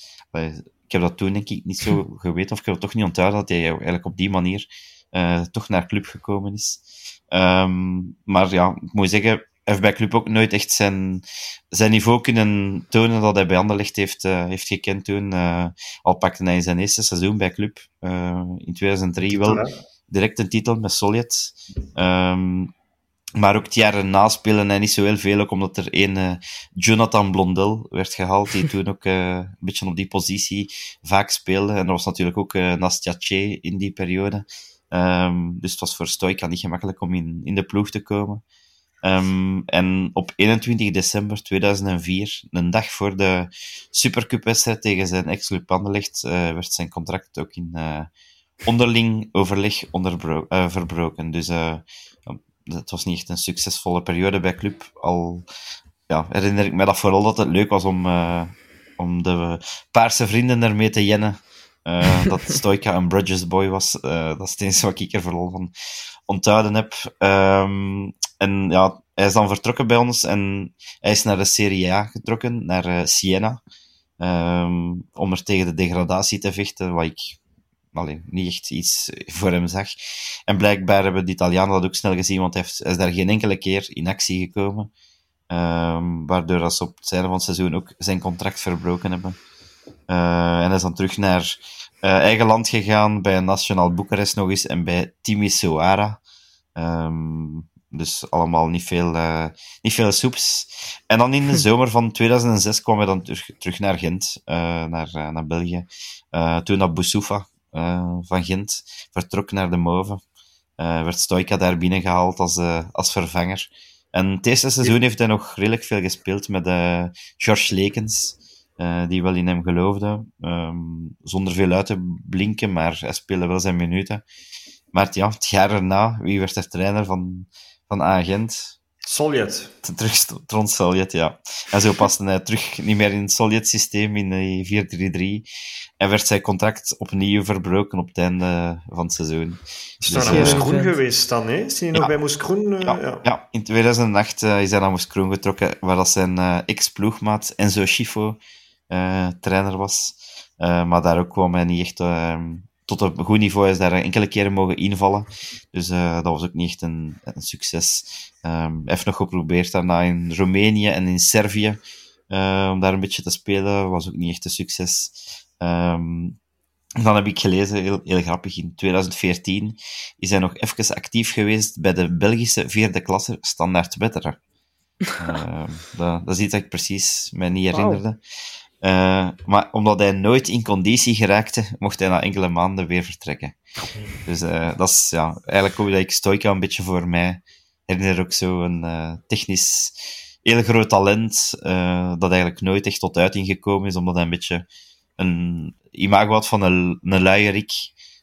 ik heb dat toen denk ik niet zo geweten, of ik heb het toch niet onthouden, dat hij eigenlijk op die manier eh, toch naar club gekomen is. Ehm, maar ja, ik moet zeggen, hij heeft bij club ook nooit echt zijn, zijn niveau kunnen tonen dat hij bij Anderlecht heeft, eh, heeft gekend toen. Eh, al pakte hij in zijn eerste seizoen bij club in 2003 wel direct een titel met Soljet. Ehm, maar ook het jaar erna spelen hij niet zo heel veel, ook omdat er een eh, Jonathan Blondel werd gehaald, die <laughs> toen ook eh, een beetje op die positie vaak speelde. En er was natuurlijk ook eh Nastja Che in die periode. Ehm, dus het was voor Stoika niet gemakkelijk om in, in de ploeg te komen. Ehm, en op 21 december 2004, een dag voor de Supercup-wedstrijd tegen zijn ex-club Anderlecht, werd zijn contract ook in onderling overleg onderbro- verbroken. Dus het was niet echt een succesvolle periode bij club. Al ja, herinner ik me dat vooral dat het leuk was om, eh, om de paarse vrienden ermee te jennen. Eh, dat <laughs> Stoika een Bridges boy was. Eh, dat is het enige wat ik er vooral van onthouden heb. Ehm, en ja, hij is dan vertrokken bij ons en hij is naar de Serie A getrokken, naar Siena. Ehm, om er tegen de degradatie te vechten, wat ik allee, niet echt iets voor hem zag. En blijkbaar hebben de Italianen dat ook snel gezien, want hij, heeft, hij is daar geen enkele keer in actie gekomen. Ehm, waardoor dat ze op het einde van het seizoen ook zijn contract verbroken hebben. Eh, en hij is dan terug naar eh, eigen land gegaan, bij Nationaal Boekarest nog eens, en bij Timisoara. Ehm dus allemaal niet veel, uh, niet veel soeps. En dan in de <laughs> zomer van 2006 kwam hij dan terug, terug naar Gent, naar, naar België. toen dat Boussoufa van Gent vertrok naar de Mauve. werd Stoika daar binnengehaald als, als vervanger. En het eerste seizoen heeft hij nog redelijk veel gespeeld met George Lekens. die wel in hem geloofde, um, zonder veel uit te blinken, maar hij speelde wel zijn minuten. Maar ja, het jaar erna, wie werd er trainer van, van Agent? Sovjet. Terug Sovjet, ja. En zo paste hij terug niet meer in het Sovjet-systeem, in de 4-3-3. En werd zijn contract opnieuw verbroken op het einde van het seizoen. Is dus, naar uh, Moeskroen geweest dan, hè? Is hij nog bij Moeskroen? Uh, ja, ja. ja, in 2008 uh, is hij naar Moeskroen getrokken, waar dat zijn ex-ploegmaat Enzo Schifo trainer was. maar daar ook kwam hij niet echt ehm, tot een goed niveau is daar enkele keren mogen invallen. Dus uh, dat was ook niet echt een, een succes. Um, hij heeft nog geprobeerd daarna in Roemenië en in Servië uh, om daar een beetje te spelen. Was ook niet echt een succes. Um, dan heb ik gelezen, heel, heel grappig, in 2014 is hij nog even actief geweest bij de Belgische vierde klasse Standaard Wetteren. uh, <laughs> dat, dat is iets dat ik precies mij niet herinnerde. Uh, maar omdat hij nooit in conditie geraakte, mocht hij na enkele maanden weer vertrekken. Dus uh, dat is ja, eigenlijk hoe dat ik Stoika een beetje voor mij herinner ook zo een uh, technisch heel groot talent, dat eigenlijk nooit echt tot uiting gekomen is, omdat hij een beetje een imago had van een, een luierik.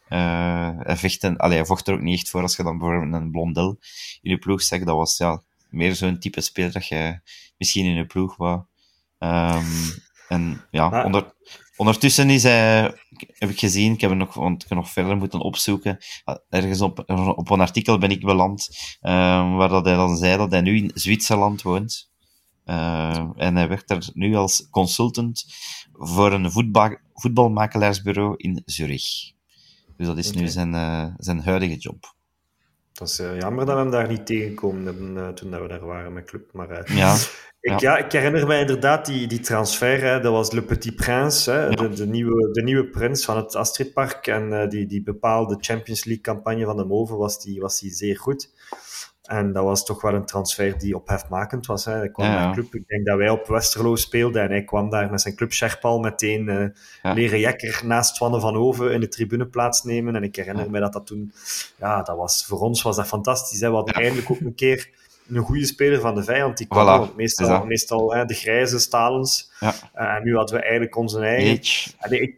hij, vecht en, allee, vocht er ook niet echt voor als je dan bijvoorbeeld een blondel in je ploeg zegt. Dat was ja, meer zo'n type speler dat je misschien in je ploeg wou. Um, en ja, maar... onder, ondertussen is hij, heb ik gezien, ik heb er nog, want ik heb nog verder moeten opzoeken. Ergens op, op een artikel ben ik beland, uh, waar dat hij dan zei dat hij nu in Zwitserland woont. Uh, en hij werkt er nu als consultant voor een voetbal, voetbalmakelaarsbureau in Zurich. Dus dat is okay. nu zijn, uh, zijn huidige job. Dat is uh, jammer dat we hem daar niet tegenkomen hebben toen we daar waren met club. Maar ja. Ik, ja. ik herinner me inderdaad die, die transfer. Hè. Dat was Le Petit Prince, hè. De, de, nieuwe, de nieuwe prins van het Astridpark. En uh, die, die bepaalde Champions League-campagne van de Move was die, was die zeer goed. En dat was toch wel een transfer die ophefmakend was. Hè. Hij kwam ja, naar club. Ik denk dat wij op Westerlo speelden en hij kwam daar met zijn club Sherpal meteen uh, ja. leren jekker naast Twanne van Oven in de tribune plaatsnemen. En ik herinner me dat dat toen... Ja, dat was, voor ons was dat fantastisch. Hè. We hadden eindelijk ook een keer een goede speler van de vijand. Die kwam voilà, meestal, meestal hè, de grijze Stalens. Ja. Uh, en nu hadden we eigenlijk onze eigen... Illich. En, ik?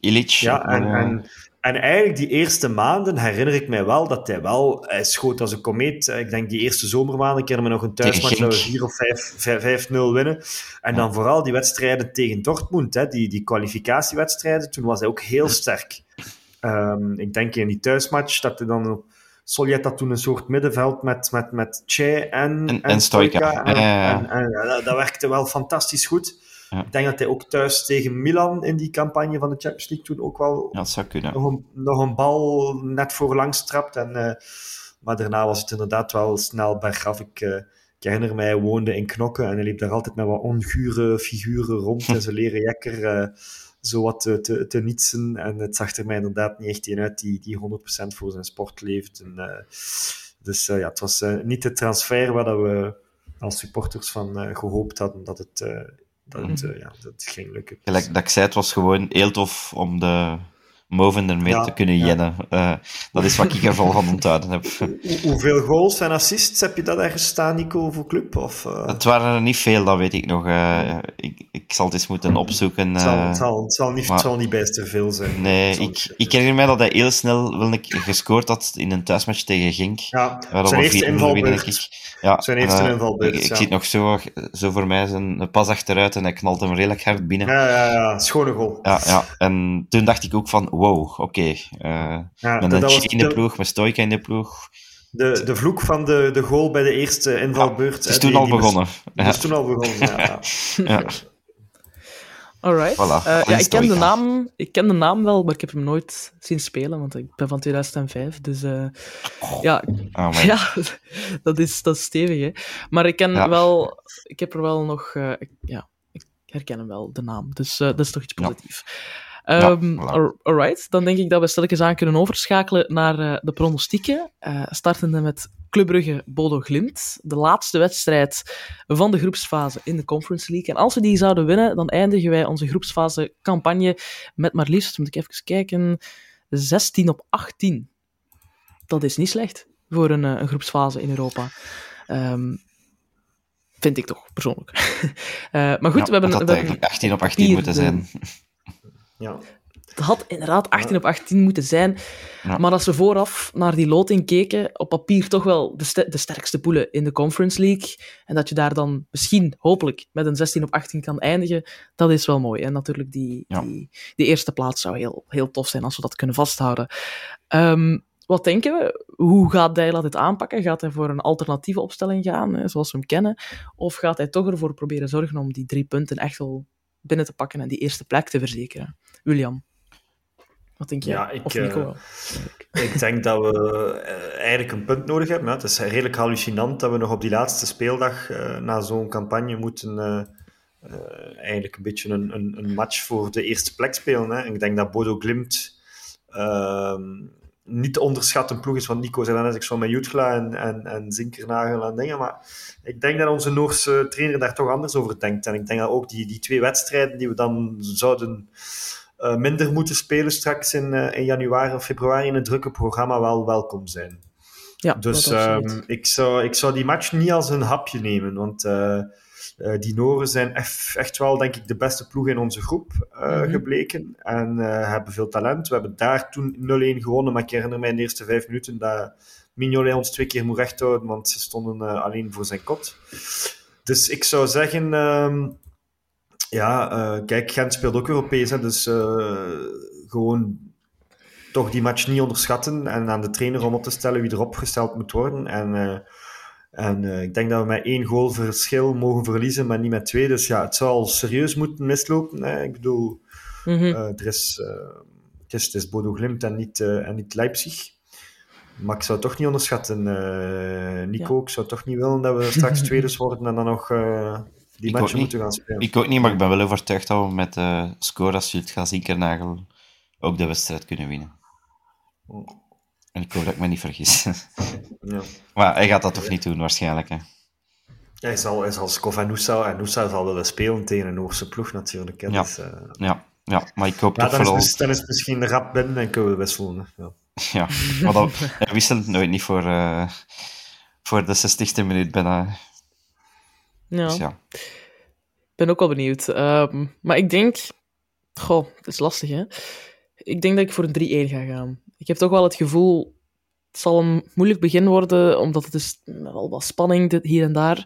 Illich. Ja, en, en, en eigenlijk die eerste maanden herinner ik mij wel dat hij wel... Hij schoot als een komeet. Ik denk die eerste zomermaanden, ik herinner me nog een thuismatch dat we 4 of 5-0 winnen. En dan vooral die wedstrijden tegen Dortmund, hè, die, die kwalificatiewedstrijden, toen was hij ook heel sterk. Um, ik denk in die thuismatch dat hij dan op Soljet had toen een soort middenveld met, met, met Che en, en, en Stoika. En, en, en, en, dat werkte wel fantastisch goed. Ja. Ik denk dat hij ook thuis tegen Milan in die campagne van de Champions League toen ook wel ja, zou kunnen. Nog, een, nog een bal net voorlangs trapt. En, uh, maar daarna was het inderdaad wel snel bergaf. Ik, uh, ik herinner mij, hij woonde in Knokken en hij liep daar altijd met wat ongure figuren rond <laughs> en zijn leren jekker. Uh, zo wat te, te, te nietsen. En het zag er mij inderdaad niet echt in uit die, die 100% voor zijn sport leeft. En, dus ja, het was niet de transfer waar dat we als supporters van gehoopt hadden dat het, dat het, ja, dat ging lukken. Gelijk dat ik zei, het was gewoon heel tof om de Moven ermee ja, te kunnen jennen. Uh, dat is wat ik ervan van onthouden heb. <laughs> Hoeveel goals en assists heb je dat ergens staan, Nico, voor club? Of, uh... Het waren er niet veel, dat weet ik nog. Uh, ik, ik zal het eens moeten opzoeken. Het zal, het zal, het zal niet, maar... het zal niet bijster veel zijn. Nee, ik, ik herinner mij dat hij heel snel wil ik, gescoord had in een thuismatch tegen Genk. Ja, zijn eerste invalbeurt. Ja, zijn eerste invalbeurt, Ik, ik ja. zie het nog zo, zo voor mij zijn pas achteruit en hij knalt hem redelijk hard binnen. Ja, ja, ja. Schone goal. Ja, ja. En toen dacht ik ook van, wow, oké. Okay. Uh, ja, met een in de ploeg, met Stoika in de ploeg. De, de vloek van de, de goal bij de eerste invalbeurt. Ja, het is toen die, al die begonnen. Het is toen al begonnen, ja. <laughs> ja. Alright. Voilà, uh, ja, ik, ken de naam, ik ken de naam wel, maar ik heb hem nooit zien spelen, want ik ben van 2005. Dus uh, ja, oh, <laughs> ja dat, is, dat is stevig. Hè. Maar ik ken ja. wel, ik heb er wel nog, uh, ik, ja, ik herken hem wel, de naam. Dus dat is toch iets positiefs. Um, alright, dan denk ik dat we stilletjes aan kunnen overschakelen naar eh, de pronostieken. Eh, startende met Club Brugge Bodo Glimt. De laatste wedstrijd van de groepsfase in de Conference League. En als we die zouden winnen, dan eindigen wij onze groepsfase campagne met maar liefst, moet ik even kijken, 16 op 18. Dat is niet slecht voor een, eh, een groepsfase in Europa. Ehm, vind ik toch, persoonlijk. <laughs> Maar goed, Ja, we hebben... dat we eigenlijk 18 op 18 moeten zijn. Ja. Het had inderdaad 18 op 18 moeten zijn. Ja. Maar als we vooraf naar die loting keken, op papier toch wel de, de sterkste poelen in de Conference League. En dat je daar dan misschien, hopelijk, met een 16 op 18 kan eindigen, dat is wel mooi. En natuurlijk, die, Ja. die, die eerste plaats zou heel, heel tof zijn als we dat kunnen vasthouden. Ehm, wat denken we? Hoe gaat Dijla dit aanpakken? Gaat hij voor een alternatieve opstelling gaan, hè, zoals we hem kennen? Of gaat hij toch ervoor proberen zorgen om die drie punten echt wel binnen te pakken en die eerste plek te verzekeren? William? Wat denk jij? Ja, ik, of Nico? eh, wel? Ik denk dat we eh, eigenlijk een punt nodig hebben. hè. Het is redelijk hallucinant dat we nog op die laatste speeldag eh, na zo'n campagne moeten eigenlijk een beetje een, een, een match voor de eerste plek spelen. Hè. Ik denk dat Bodo Glimt ehm, niet te onderschatten ploeg is, want Nico zei net, ik zo met Jutgla en, en, en Zinkernagel en dingen, maar ik denk dat onze Noorse trainer daar toch anders over denkt. En ik denk dat ook die, die twee wedstrijden die we dan zouden eh, minder moeten spelen straks in, eh, in januari of februari in het drukke programma wel welkom zijn. ja, Dus ehm, ik, zou, ik zou die match niet als een hapje nemen, want eh, die Noren zijn echt, echt wel, denk ik, de beste ploeg in onze groep Mhm. gebleken en hebben veel talent. We hebben daar toen 0-1 gewonnen, maar ik herinner mij in de eerste vijf minuten dat Mignolet ons twee keer moet rechthouden, want ze stonden alleen voor zijn kot. Dus ik zou zeggen, ehm, ja, eh, kijk, Gent speelt ook Europees, hè, dus eh, gewoon toch die match niet onderschatten en aan de trainer om op te stellen wie er opgesteld moet worden. En, eh, en ik denk dat we met één goal verschil mogen verliezen, maar niet met twee. Dus ja, het zal serieus moeten mislopen. Hè. Ik bedoel, Mhm. er is, het, is, het is Bodo Glimt en niet, en niet Leipzig. Maar ik zou het toch niet onderschatten, Nico. Ja. Ik zou toch niet willen dat we straks <laughs> tweede worden en dan nog die Ik ook matchen niet. moeten gaan spelen. Ik ook niet, maar ik ben wel overtuigd dat we met de score als Jutga Zinkernagel ook de wedstrijd kunnen winnen. En ik hoop dat ik me niet vergis. <laughs> Ja. maar hij gaat dat toch niet doen, waarschijnlijk. Hè? Hij zal, hij zal Skov en Noosa, en Noosa zal willen spelen tegen een Noorse ploeg natuurlijk. Hè. Ja. Dus, eh, Ja, ja, maar ik hoop ja, toch dan, is, vooral... mis- dan is het misschien rap binnen en kunnen we wisselen. hè. Ja. <laughs> Ja, maar dat, hij wisselt nooit niet voor, eh, voor de 60ste minuut bijna. Ja. Dus ja. Ik ben ook wel benieuwd. Ehm, maar ik denk... Goh, het is lastig, hè? Ik denk dat ik voor een 3-1 ga gaan. Ik heb toch wel het gevoel... Het zal een moeilijk begin worden, omdat het is wel wat spanning dit- hier en daar.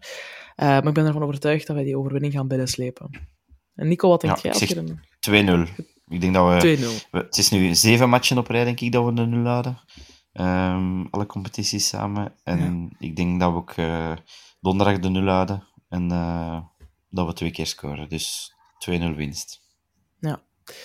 Eh, maar ik ben ervan overtuigd dat wij die overwinning gaan binnenslepen. En Nico, wat denk Ja, jij? een 2-0. Ik denk dat we, 2-0. we- Het is nu zeven matchen op rij, denk ik, dat we de nul hadden. Ehm, alle competities samen. En ik denk dat we ook eh, donderdag de nul hadden. En eh, dat we twee keer scoren. Dus 2-0 winst. Ja,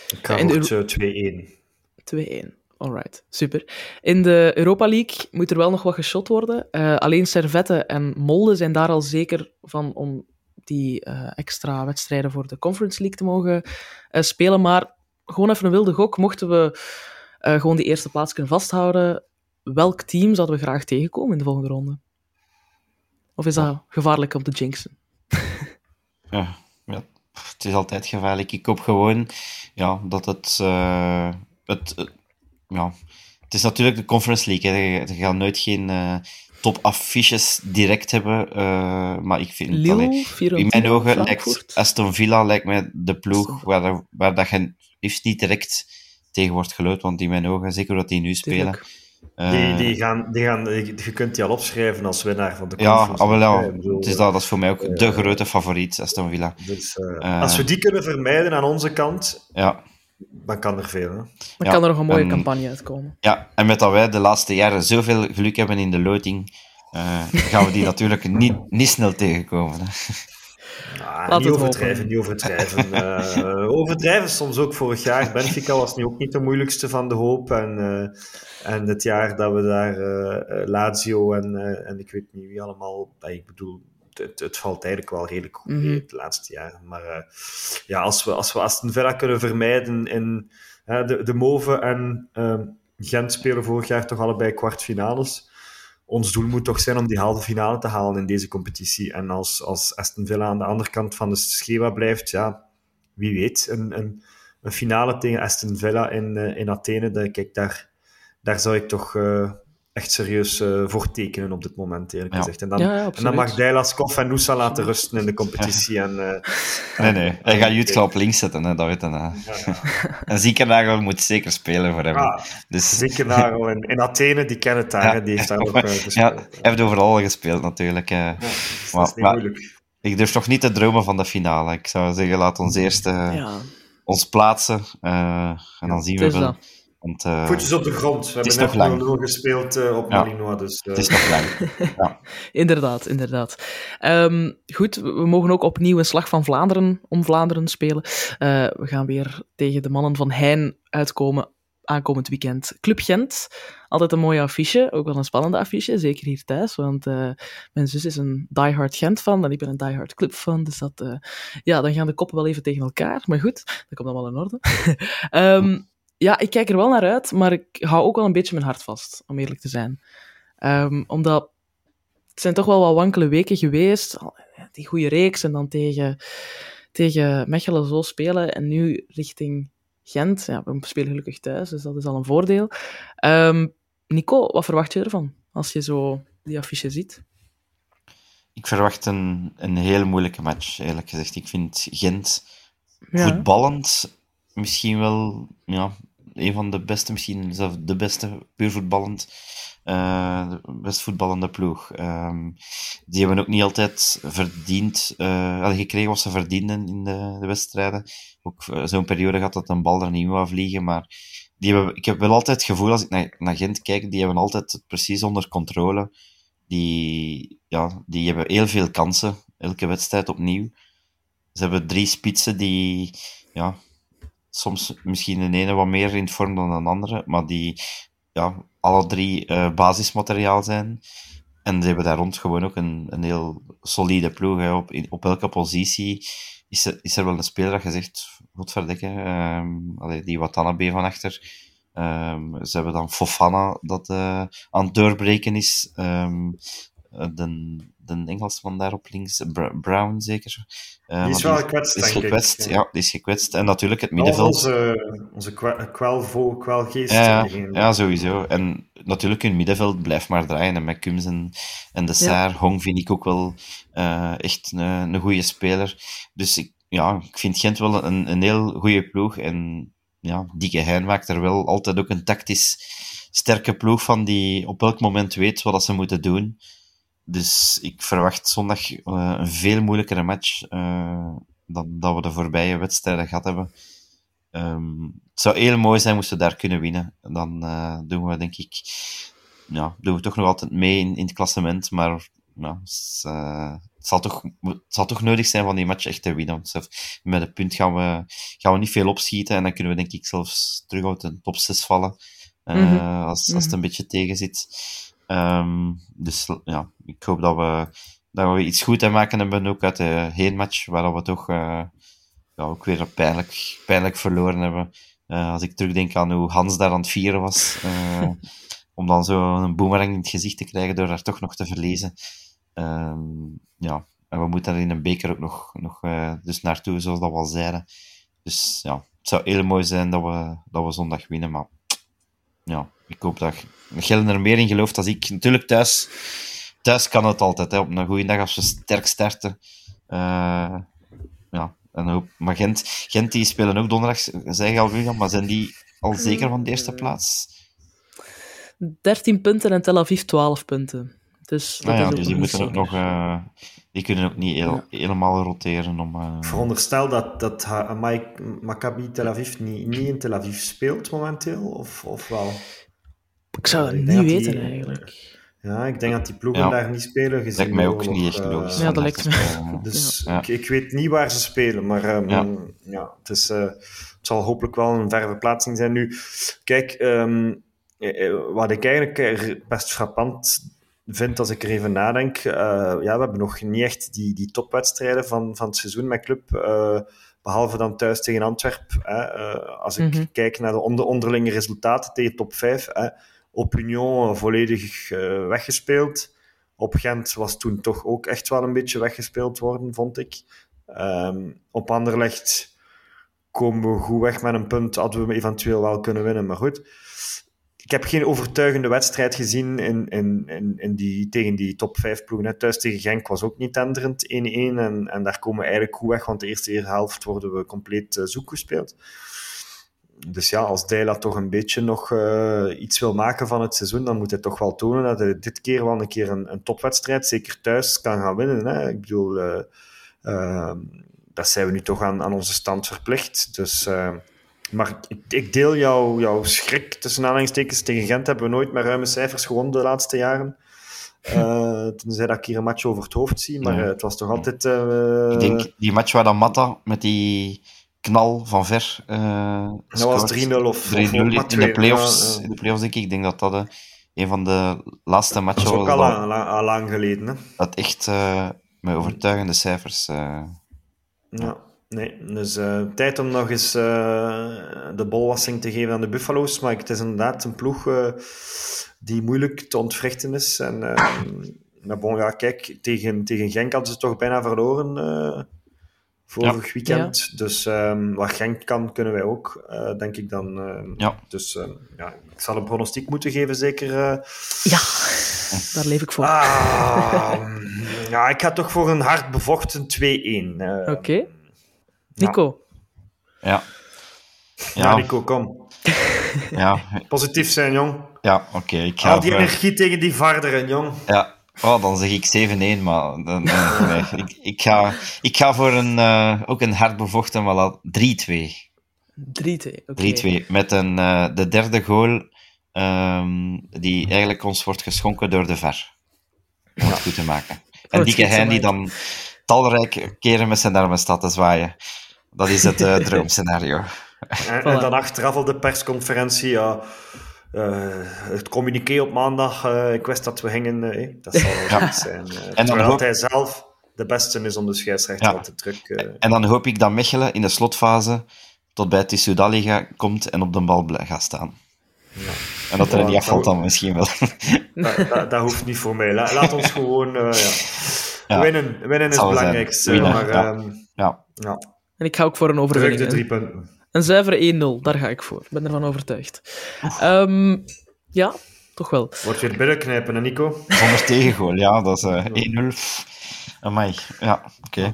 Ik ga En de voor eh, 2-1. 2-1. Alright, super. In de Europa League moet er wel nog wat geschot worden. Eh, alleen Servette en Molde zijn daar al zeker van om die eh, extra wedstrijden voor de Conference League te mogen eh, spelen. Maar gewoon even een wilde gok. Mochten we eh, gewoon die eerste plaats kunnen vasthouden, welk team zouden we graag tegenkomen in de volgende ronde? Of is dat gevaarlijk om te jinxen? <laughs> Ja, ja, het is altijd gevaarlijk. Ik hoop gewoon ja, dat het, eh, het, eh, ja, het is natuurlijk de Conference League. Hè. Je, je gaat nooit geen eh, top affiches direct hebben. eh, maar ik vind Lille, allee, in mijn ogen Frankfurt? lijkt Aston Villa lijkt mij de ploeg waar, waar dat je liefst niet direct tegen wordt gelood. Want in mijn ogen, zeker dat die nu spelen. Tuurlijk. Eh, Die, die gaan, die gaan, je kunt die al opschrijven als winnaar van de ja, conference. ah, wel, ja, bedoel, het is dat, dat is voor mij ook eh, de grote favoriet, Aston Villa. Dus, eh, Eh. als we die kunnen vermijden aan onze kant, Ja, dan kan er veel. Hè? Dan Ja, kan er nog een mooie en- campagne uitkomen. Ja, en met dat wij de laatste jaren zoveel geluk hebben in de loting, eh, gaan we die <laughs> natuurlijk niet, niet snel tegenkomen. Hè. Ah, Laat niet het overdrijven, hopen. niet overdrijven. <laughs> Eh, overdrijven soms ook vorig jaar. Benfica was nu ook niet de moeilijkste van de hoop. En, eh, en het jaar dat we daar eh, Lazio en, en ik weet niet wie allemaal... ik bedoel, het, het, valt eigenlijk wel redelijk goed Mhm. mee de laatste jaren. Maar ja, als we, als we Aston Villa kunnen vermijden in de, de Move en Gent spelen vorig jaar toch allebei kwartfinales. Ons doel moet toch zijn om die halve finale te halen in deze competitie. En als, als Aston Villa aan de andere kant van het schema blijft, ja, wie weet, een, een, een finale tegen Aston Villa in, eh, in Athene, dat, kijk, daar, daar zou ik toch eh, echt serieus eh, voor tekenen op dit moment, eerlijk Ja. gezegd. En dan, Ja, ja, en dan mag en Noosa laten rusten in de competitie. En, eh, <laughs> Nee, nee. Hij gaat Jutgla op links zetten, hè, dat weet je. hè. ja, <laughs> ja. En Ziekernagel moet zeker spelen voor hem. Ah, dus, al in, in Athene, die kennen het daar, Ja. hè, die heeft daar ook eh, gespeeld. <laughs> ja, hij heeft overal gespeeld natuurlijk. Ja, Maar- dat is niet maar- moeilijk. Ik durf toch niet te dromen van de finale. Ik zou zeggen, laat ons eerst eh, Ja, ons plaatsen. eh, en dan zien we wel. Want eh, Voetjes op de grond. We hebben nog net lang. 0-0 gespeeld eh, op Ja. Malinois, dus... eh, het is nog lang. <laughs> Inderdaad, inderdaad. Ehm, goed, we mogen ook opnieuw een slag van Vlaanderen om Vlaanderen spelen. Eh, we gaan weer tegen de mannen van Hein uitkomen aankomend weekend. Club Gent, altijd een mooie affiche, ook wel een spannende affiche, zeker hier thuis, want eh, mijn zus is een diehard Gent-fan en ik ben een diehard Club-fan, dus dat, eh, ja, dan gaan de koppen wel even tegen elkaar, maar goed, dat komt allemaal in orde. <laughs> Ehm, ja, ik kijk er wel naar uit, maar ik hou ook wel een beetje mijn hart vast, om eerlijk te zijn. Ehm, omdat het zijn toch wel wat wankele weken geweest. Die goede reeks en dan tegen, tegen Mechelen zo spelen. En nu richting Gent. Ja, we spelen gelukkig thuis, dus dat is al een voordeel. Ehm, Nico, wat verwacht je ervan als je zo die affiche ziet? Ik verwacht een, een heel moeilijke match, eerlijk gezegd. Ik vind Gent Ja. voetballend misschien wel ja, een van de beste, misschien zelfs de beste, puur voetballend, eh, de best voetballende ploeg. Ehm, die hebben ook niet altijd verdiend, hadden gekregen wat ze verdienden in de, de wedstrijden. Ook eh, zo'n periode gehad dat een bal er niet wou vliegen, maar die hebben, ik heb wel altijd het gevoel, als ik naar, Gent kijk, die hebben altijd precies onder controle. Die, ja, die hebben heel veel kansen, elke wedstrijd opnieuw. Ze hebben drie spitsen die, ja, soms misschien de ene wat meer in vorm dan de andere, maar die ja, alle drie eh, basismateriaal zijn. En ze hebben daar rond gewoon ook een, een heel solide ploeg. Op, in- op elke positie is er, is er wel een speler dat je zegt, godverdikke, ehm allee, die Watanabe van achter. Ehm, ze hebben dan Fofana dat eh, aan het doorbreken is. Ehm, eh, de, Engelsman daar op links, Br- Brown zeker. Eh, Die is wel gekwetst, die is denk ik. gekwetst, Ja. ja. die is gekwetst. En natuurlijk het middenveld. Onze, onze kwelvo, kwelgeest. Ja, ja, sowieso. En natuurlijk, hun middenveld blijft maar draaien. En met Kums en, en de Saar, Hong vind ik ook wel eh, echt een, een goede speler. Dus ik, ja, ik vind Gent wel een, een heel goede ploeg. En ja, Dieke Hein maakt er wel altijd ook een tactisch sterke ploeg van, die op elk moment weet wat dat ze moeten doen. Dus ik verwacht zondag eh, een veel moeilijkere match eh, dan dat we de voorbije wedstrijden gehad hebben. Ehm, het zou heel mooi zijn moesten we daar kunnen winnen. Dan eh, doen we, denk ik, ja, doen we toch nog altijd mee in, in het klassement. Maar ja, het, zal toch, het zal toch nodig zijn van die match echt te winnen. Met een punt gaan we, gaan we niet veel opschieten. En dan kunnen we, denk ik, zelfs terug uit de top 6 vallen. Mhm. als, als het een beetje tegen zit. Ehm, dus ja, ik hoop dat we, dat we iets goed aan maken hebben ook uit de heenmatch, waar we toch eh, ja, ook weer pijnlijk, pijnlijk verloren hebben. Eh, als ik terugdenk aan hoe Hans daar aan het vieren was, eh, <laughs> om dan zo een boemerang in het gezicht te krijgen door daar toch nog te verliezen. Ehm, ja, en we moeten daar in een beker ook nog, nog dus naartoe, zoals dat we al zeiden. Dus ja, het zou heel mooi zijn dat we, dat we zondag winnen, maar ja, ik hoop dat Gillen er meer in gelooft dan ik. Natuurlijk thuis, thuis kan het altijd, hè, op een goede dag als we sterk starten. Eh, ja, en hoop. Maar Gent, Gent die spelen ook donderdag, zei je al, William, maar zijn die al zeker van de eerste plaats? 13 punten en Tel Aviv 12 punten. Dus, dat Nou ja, is dus die moeten ook nog, eh, die kunnen ook niet heel, helemaal roteren om. eh, Ik veronderstel dat, dat Maccabi Tel Aviv niet, niet in Tel Aviv speelt momenteel, of, of wel? Ik zou Ik niet die- weten, eigenlijk. Ja, ik denk dat die ploegen Ja. daar niet spelen. Gezien lijkt mij ook niet echt oorlog, logisch. eh, Ja, dat lijkt me. spelen. <laughs> Dus Ja. ik, ik weet niet waar ze spelen, maar ehm, Ja. ja. het, is, eh, het zal hopelijk wel een verre verplaatsing zijn. Nu, kijk, ehm, eh, eh, wat ik eigenlijk eh, best frappant vind, als ik er even nadenk, uh, ja, we hebben nog niet echt die, die topwedstrijden van, van het seizoen met club. Uh, behalve dan thuis tegen Antwerpen. Uh, als ik mm-hmm. kijk naar de onder, onderlinge resultaten tegen top 5. Op volledig weggespeeld. Op Gent was toen toch ook echt wel een beetje weggespeeld worden, vond ik. Um, op Anderlecht komen we goed weg met een punt. Hadden we eventueel wel kunnen winnen, maar goed ik heb geen overtuigende wedstrijd gezien in, in, in, die, tegen die top 5 ploegen. Thuis tegen Genk was ook niet tenderend 1-1. En, en daar komen we eigenlijk goed weg, want de eerste helft worden we compleet uh, zoek gespeeld. Dus ja, als Deila toch een beetje nog uh, iets wil maken van het seizoen, dan moet hij toch wel tonen dat hij dit keer wel een keer een, een topwedstrijd, zeker thuis, kan gaan winnen. Hè? Ik bedoel, uh, dat zijn we nu toch aan, aan onze stand verplicht. Dus maar ik, ik deel jouw, jouw schrik, tussen aanhalingstekens. Tegen Gent hebben we nooit met ruime cijfers gewonnen de laatste jaren. Uh, <laughs> tenzij dat ik hier een match over het hoofd zie, maar het was toch altijd... Ik denk, die match waar dan Matta met die knal van ver... dat was 3-0 of 3-0 in, de playoffs, in de playoffs, denk ik. Ik denk dat dat een van de laatste matches was. Dat is ook al, lang, al lang geleden. Hè? Dat echt met overtuigende cijfers... ja. Nee, dus uh, tijd om nog eens uh, de bolwassing te geven aan de Buffalo's. Maar het is inderdaad een ploeg uh, die moeilijk te ontwrichten is. En maar bon, ja, kijk, tegen, tegen Genk hadden ze toch bijna verloren vorig ja. weekend. Ja. Dus um, wat Genk kan, kunnen wij ook, denk ik dan. ja. Dus ja, ik zal een pronostiek moeten geven, zeker. Ja, daar leef ik voor. Ah, ja, ik ga toch voor een hard bevochten 2-1. Oké. Okay. Nico. Ja. Ja, Nico, kom. ja. Positief zijn, jong. Ja, oké. Okay, ik ga die voor... energie tegen die varderen, jong. Ja. Oh, dan zeg ik 7-1, maar dan, nee, <laughs> ik, ik, ga, ik ga voor een, uh, ook een hard bevochten, maar 3-2. 3-2, okay. 3-2, met een, uh, de derde goal um, die eigenlijk ons wordt geschonken door de VAR. Om het goed te maken. En Dieke Hein die dan talrijke keren met zijn armen staat te zwaaien. Dat is het uh, <laughs> droomscenario. En, en, dan achteraf op de persconferentie, ja, uh, het communiqué op maandag, uh, ik wist dat we gingen, dat zal wel ja. zijn. en dan hoop... hij zelf de beste is om de scheidsrechter ja. te druk. En dan hoop ik dat Mechelen in de slotfase tot bij Tissudali komt en op de bal gaat staan. Ja. En dat er niet afvalt dan misschien wel. <laughs> Dat, dat, dat, hoeft niet voor mij. laat ons gewoon... ja. Winnen, winnen is het belangrijkste. Maar, ja. Um, ja. ja. En ik ga ook voor een overwinning. de drie punten. Een zuivere 1-0, daar ga ik voor. Ik ben ervan overtuigd. Um, ja, toch wel. Wordt weer binnenknijpen, Nico? Zonder tegengoal, ja, dat is uh, 1-0. Amai, ja, oké. Okay.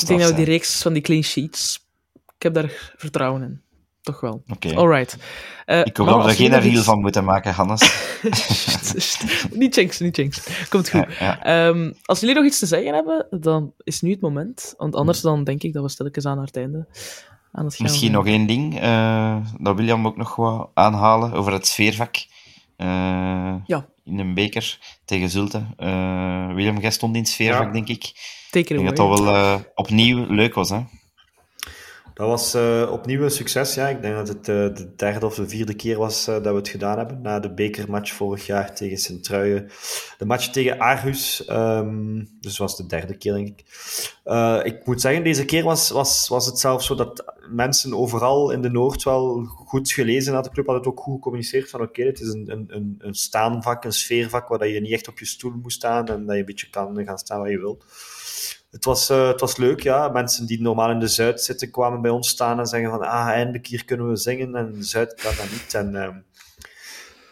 Ik denk dat die reeks van die clean sheets, ik heb daar vertrouwen in toch wel. Oké. Okay. Alright. Uh, ik hoop dat we er geen reel iets... van moeten maken, Hannes. <laughs> niet jinx, niet jinx. Komt goed. Ja, ja. Um, als jullie nog iets te zeggen hebben, dan is nu het moment. Want anders dan denk ik dat we stilletjes aan het einde aan het gaan. Misschien nog één ding, uh, dat William ook nog wat aanhalen over het sfeervak. Uh, ja. In een beker tegen Zulte. William, jij stond in het sfeervak, ja. denk ik. Teken ik denk dat dat wel opnieuw leuk was, hè? Dat was uh, opnieuw een succes. Ja. Ik denk dat het uh, de derde of de vierde keer was uh, dat we het gedaan hebben. Na de bekermatch vorig jaar tegen Sint-Truijen. De match tegen Aarhus. Um, dus was de derde keer, denk ik. ik moet zeggen, deze keer was, was, was het zelfs zo dat mensen overal in de Noord wel goed gelezen hadden. De club had het ook goed gecommuniceerd van oké, okay, het is een, een, een staanvak, een sfeervak, waar je niet echt op je stoel moet staan en dat je een beetje kan gaan staan waar je wilt het was, uh, het was leuk, ja. Mensen die normaal in de Zuid zitten, kwamen bij ons staan en zeggen van, ah, eindelijk hier kunnen we zingen. En de Zuid kan dat niet. En uh,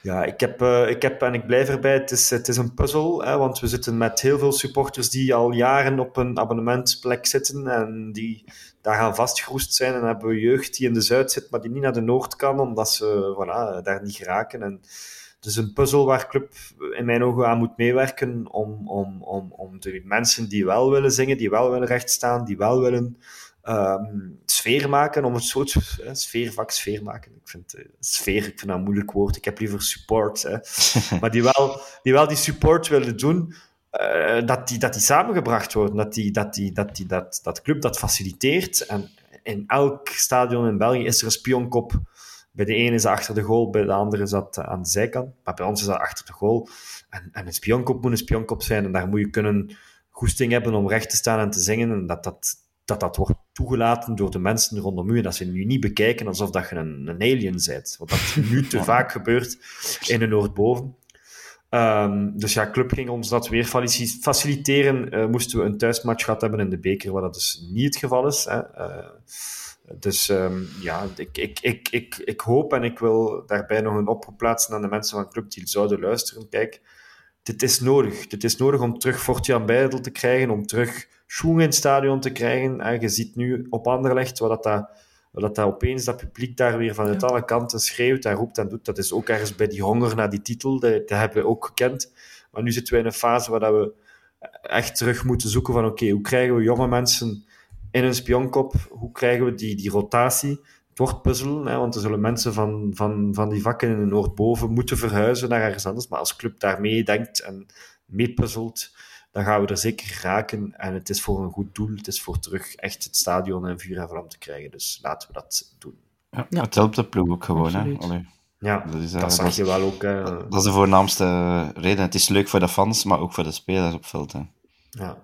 ja, ik heb, uh, ik heb, en ik blijf erbij, het is, het is een puzzel, hè, want we zitten met heel veel supporters die al jaren op een abonnementsplek zitten en die daar gaan vastgeroest zijn. En dan hebben we jeugd die in de Zuid zit, maar die niet naar de Noord kan, omdat ze voilà, daar niet geraken. En dus een puzzel waar club in mijn ogen aan moet meewerken om, om, om, om de mensen die wel willen zingen, die wel willen rechtstaan, die wel willen um, sfeer maken, om het soort uh, sfeervak, sfeer maken. Ik vind uh, sfeer, ik vind dat een moeilijk woord. Ik heb liever support. Hè. <laughs> maar die wel, die wel die support willen doen, uh, dat, die, dat die samengebracht worden, dat, die, dat, die, dat, die, dat, dat club dat faciliteert. En in elk stadion in België is er een spionkop bij de ene is dat achter de goal, bij de andere is dat aan de zijkant. Maar bij ons is dat achter de goal. En, en een spionkop moet een spionkop zijn. En daar moet je kunnen goesting hebben om recht te staan en te zingen. En dat dat, dat, dat wordt toegelaten door de mensen rondom u. En dat ze nu niet bekijken alsof dat je een, een alien bent. Wat dat nu <laughs> te vaak gebeurt in de Noordboven. Um, dus ja, club ging ons dat weer faciliteren. Uh, moesten we een thuismatch gehad hebben in de beker, wat dat dus niet het geval is. Hè. Uh, dus um, ja, ik, ik, ik, ik, ik hoop en ik wil daarbij nog een oproep plaatsen aan de mensen van Club die zouden luisteren. Kijk, dit is nodig. Dit is nodig om terug Fortjan Beidel te krijgen, om terug Schoen in het stadion te krijgen. En je ziet nu op Anderlecht wat dat, dat, wat dat opeens dat publiek daar weer vanuit alle kanten schreeuwt en roept en doet. Dat is ook ergens bij die honger naar die titel. Dat, dat hebben we ook gekend. Maar nu zitten we in een fase waar dat we echt terug moeten zoeken van oké, okay, hoe krijgen we jonge mensen in een spionkop, hoe krijgen we die, die rotatie? Het wordt puzzelen, hè, want er zullen mensen van, van, van die vakken in de Noordboven moeten verhuizen naar ergens anders. Maar als club daarmee denkt en meepuzzelt, dan gaan we er zeker raken. En het is voor een goed doel. Het is voor terug echt het stadion en vuur en vlam te krijgen. Dus laten we dat doen. Ja, ja. Het helpt de ploeg ook gewoon. Hè? Ja, dat, is, uh, dat zag dat je wel ook. Uh... Dat is de voornaamste reden. Het is leuk voor de fans, maar ook voor de spelers op veld. Hè. Ja,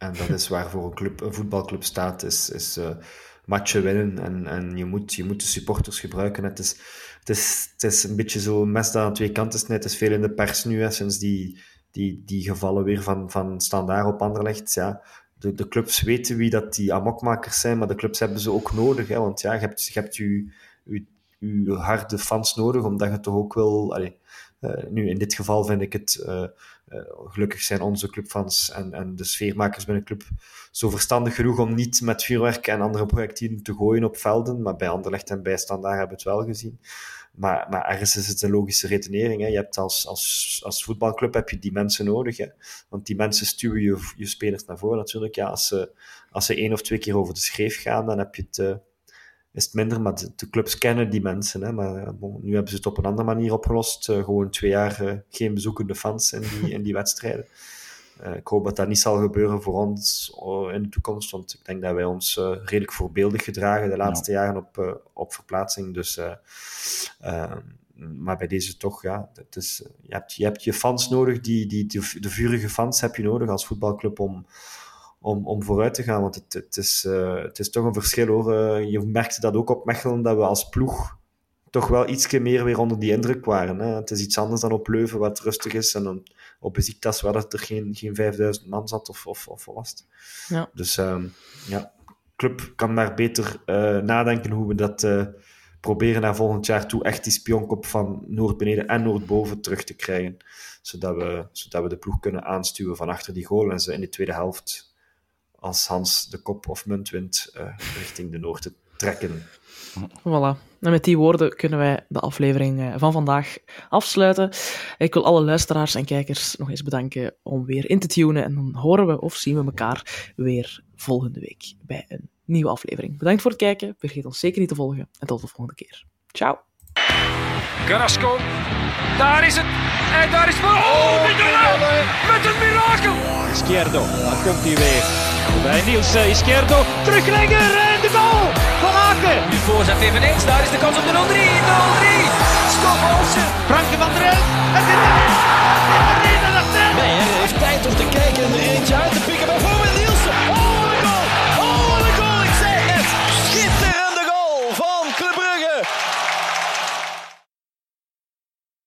en dat is waarvoor een, club, een voetbalclub staat, is, is uh, matchen winnen. En, en je, moet, je moet de supporters gebruiken. Het is, het is, het is een beetje zo mes dat aan twee kanten snijdt. Het is veel in de pers nu, hè, sinds die, die, die gevallen weer van, van Standaard op Anderlecht. Ja, de, de clubs weten wie dat die amokmakers zijn, maar de clubs hebben ze ook nodig. Hè, want ja, je hebt je, hebt je, je, je harde fans nodig, omdat je toch ook wil... Allez, uh, nu, in dit geval vind ik het... Uh, uh, gelukkig zijn onze clubfans en, en de sfeermakers binnen de club zo verstandig genoeg om niet met vuurwerk en andere projectielen te gooien op velden. Maar bij Anderlecht en bij Standaard hebben we het wel gezien. Maar, maar ergens is het een logische redenering. Hè. Je hebt als, als, als voetbalclub heb je die mensen nodig. Hè. Want die mensen stuwen je, je spelers naar voren natuurlijk. Ja, als, ze, als ze één of twee keer over de schreef gaan, dan heb je het, uh, is het minder. Maar de, de, clubs kennen die mensen. Hè. Maar eh, bon, nu hebben ze het op een andere manier opgelost. Uh, gewoon twee jaar uh, geen bezoekende fans in die, in die wedstrijden. Uh, ik hoop dat dat niet zal gebeuren voor ons in de toekomst, want ik denk dat wij ons redelijk voorbeeldig gedragen de laatste ja. jaren op, op verplaatsing. Dus, maar bij deze toch, ja, het is, je, hebt, je hebt je fans nodig, die, die, de, de vurige fans heb je nodig als voetbalclub om, om, om vooruit te gaan. Want het, het, is, het is toch een verschil hoor. je merkte dat ook op Mechelen, dat we als ploeg toch wel iets meer weer onder die indruk waren. Hè. Het is iets anders dan op Leuven, wat rustig is. En dan op Besiktas, waar dat er geen, geen 5000 man zat of, of, of was. Ja. Dus um, ja, club kan maar beter uh, nadenken hoe we dat proberen naar volgend jaar toe echt die spionkop van Noord-beneden en Noord-boven terug te krijgen. Zodat we, zodat we de ploeg kunnen aanstuwen van achter die goal en ze in de tweede helft, als Hans de kop of munt wint, uh, richting de Noord te trekken. Voilà. En met die woorden kunnen wij de aflevering van vandaag afsluiten. Ik wil alle luisteraars en kijkers nog eens bedanken om weer in te tunen. En dan horen we of zien we elkaar weer volgende week bij een nieuwe aflevering. Bedankt voor het kijken. Vergeet ons zeker niet te volgen. En tot de volgende keer. Ciao. Carrasco. Daar is het. En daar is voor. Oh, Mignolet. Met een mirakel. Izquierdo. Dan komt hij weer. Bij Niels eh, Izquierdo, terugleggen en de goal van Aken. Nu voorzet eveneens, daar is de kans op de 0-3, 0-3. Scott Olsen. Franke van der Elf. Het is de Nee, hij heeft tijd om te kijken en er eentje uit.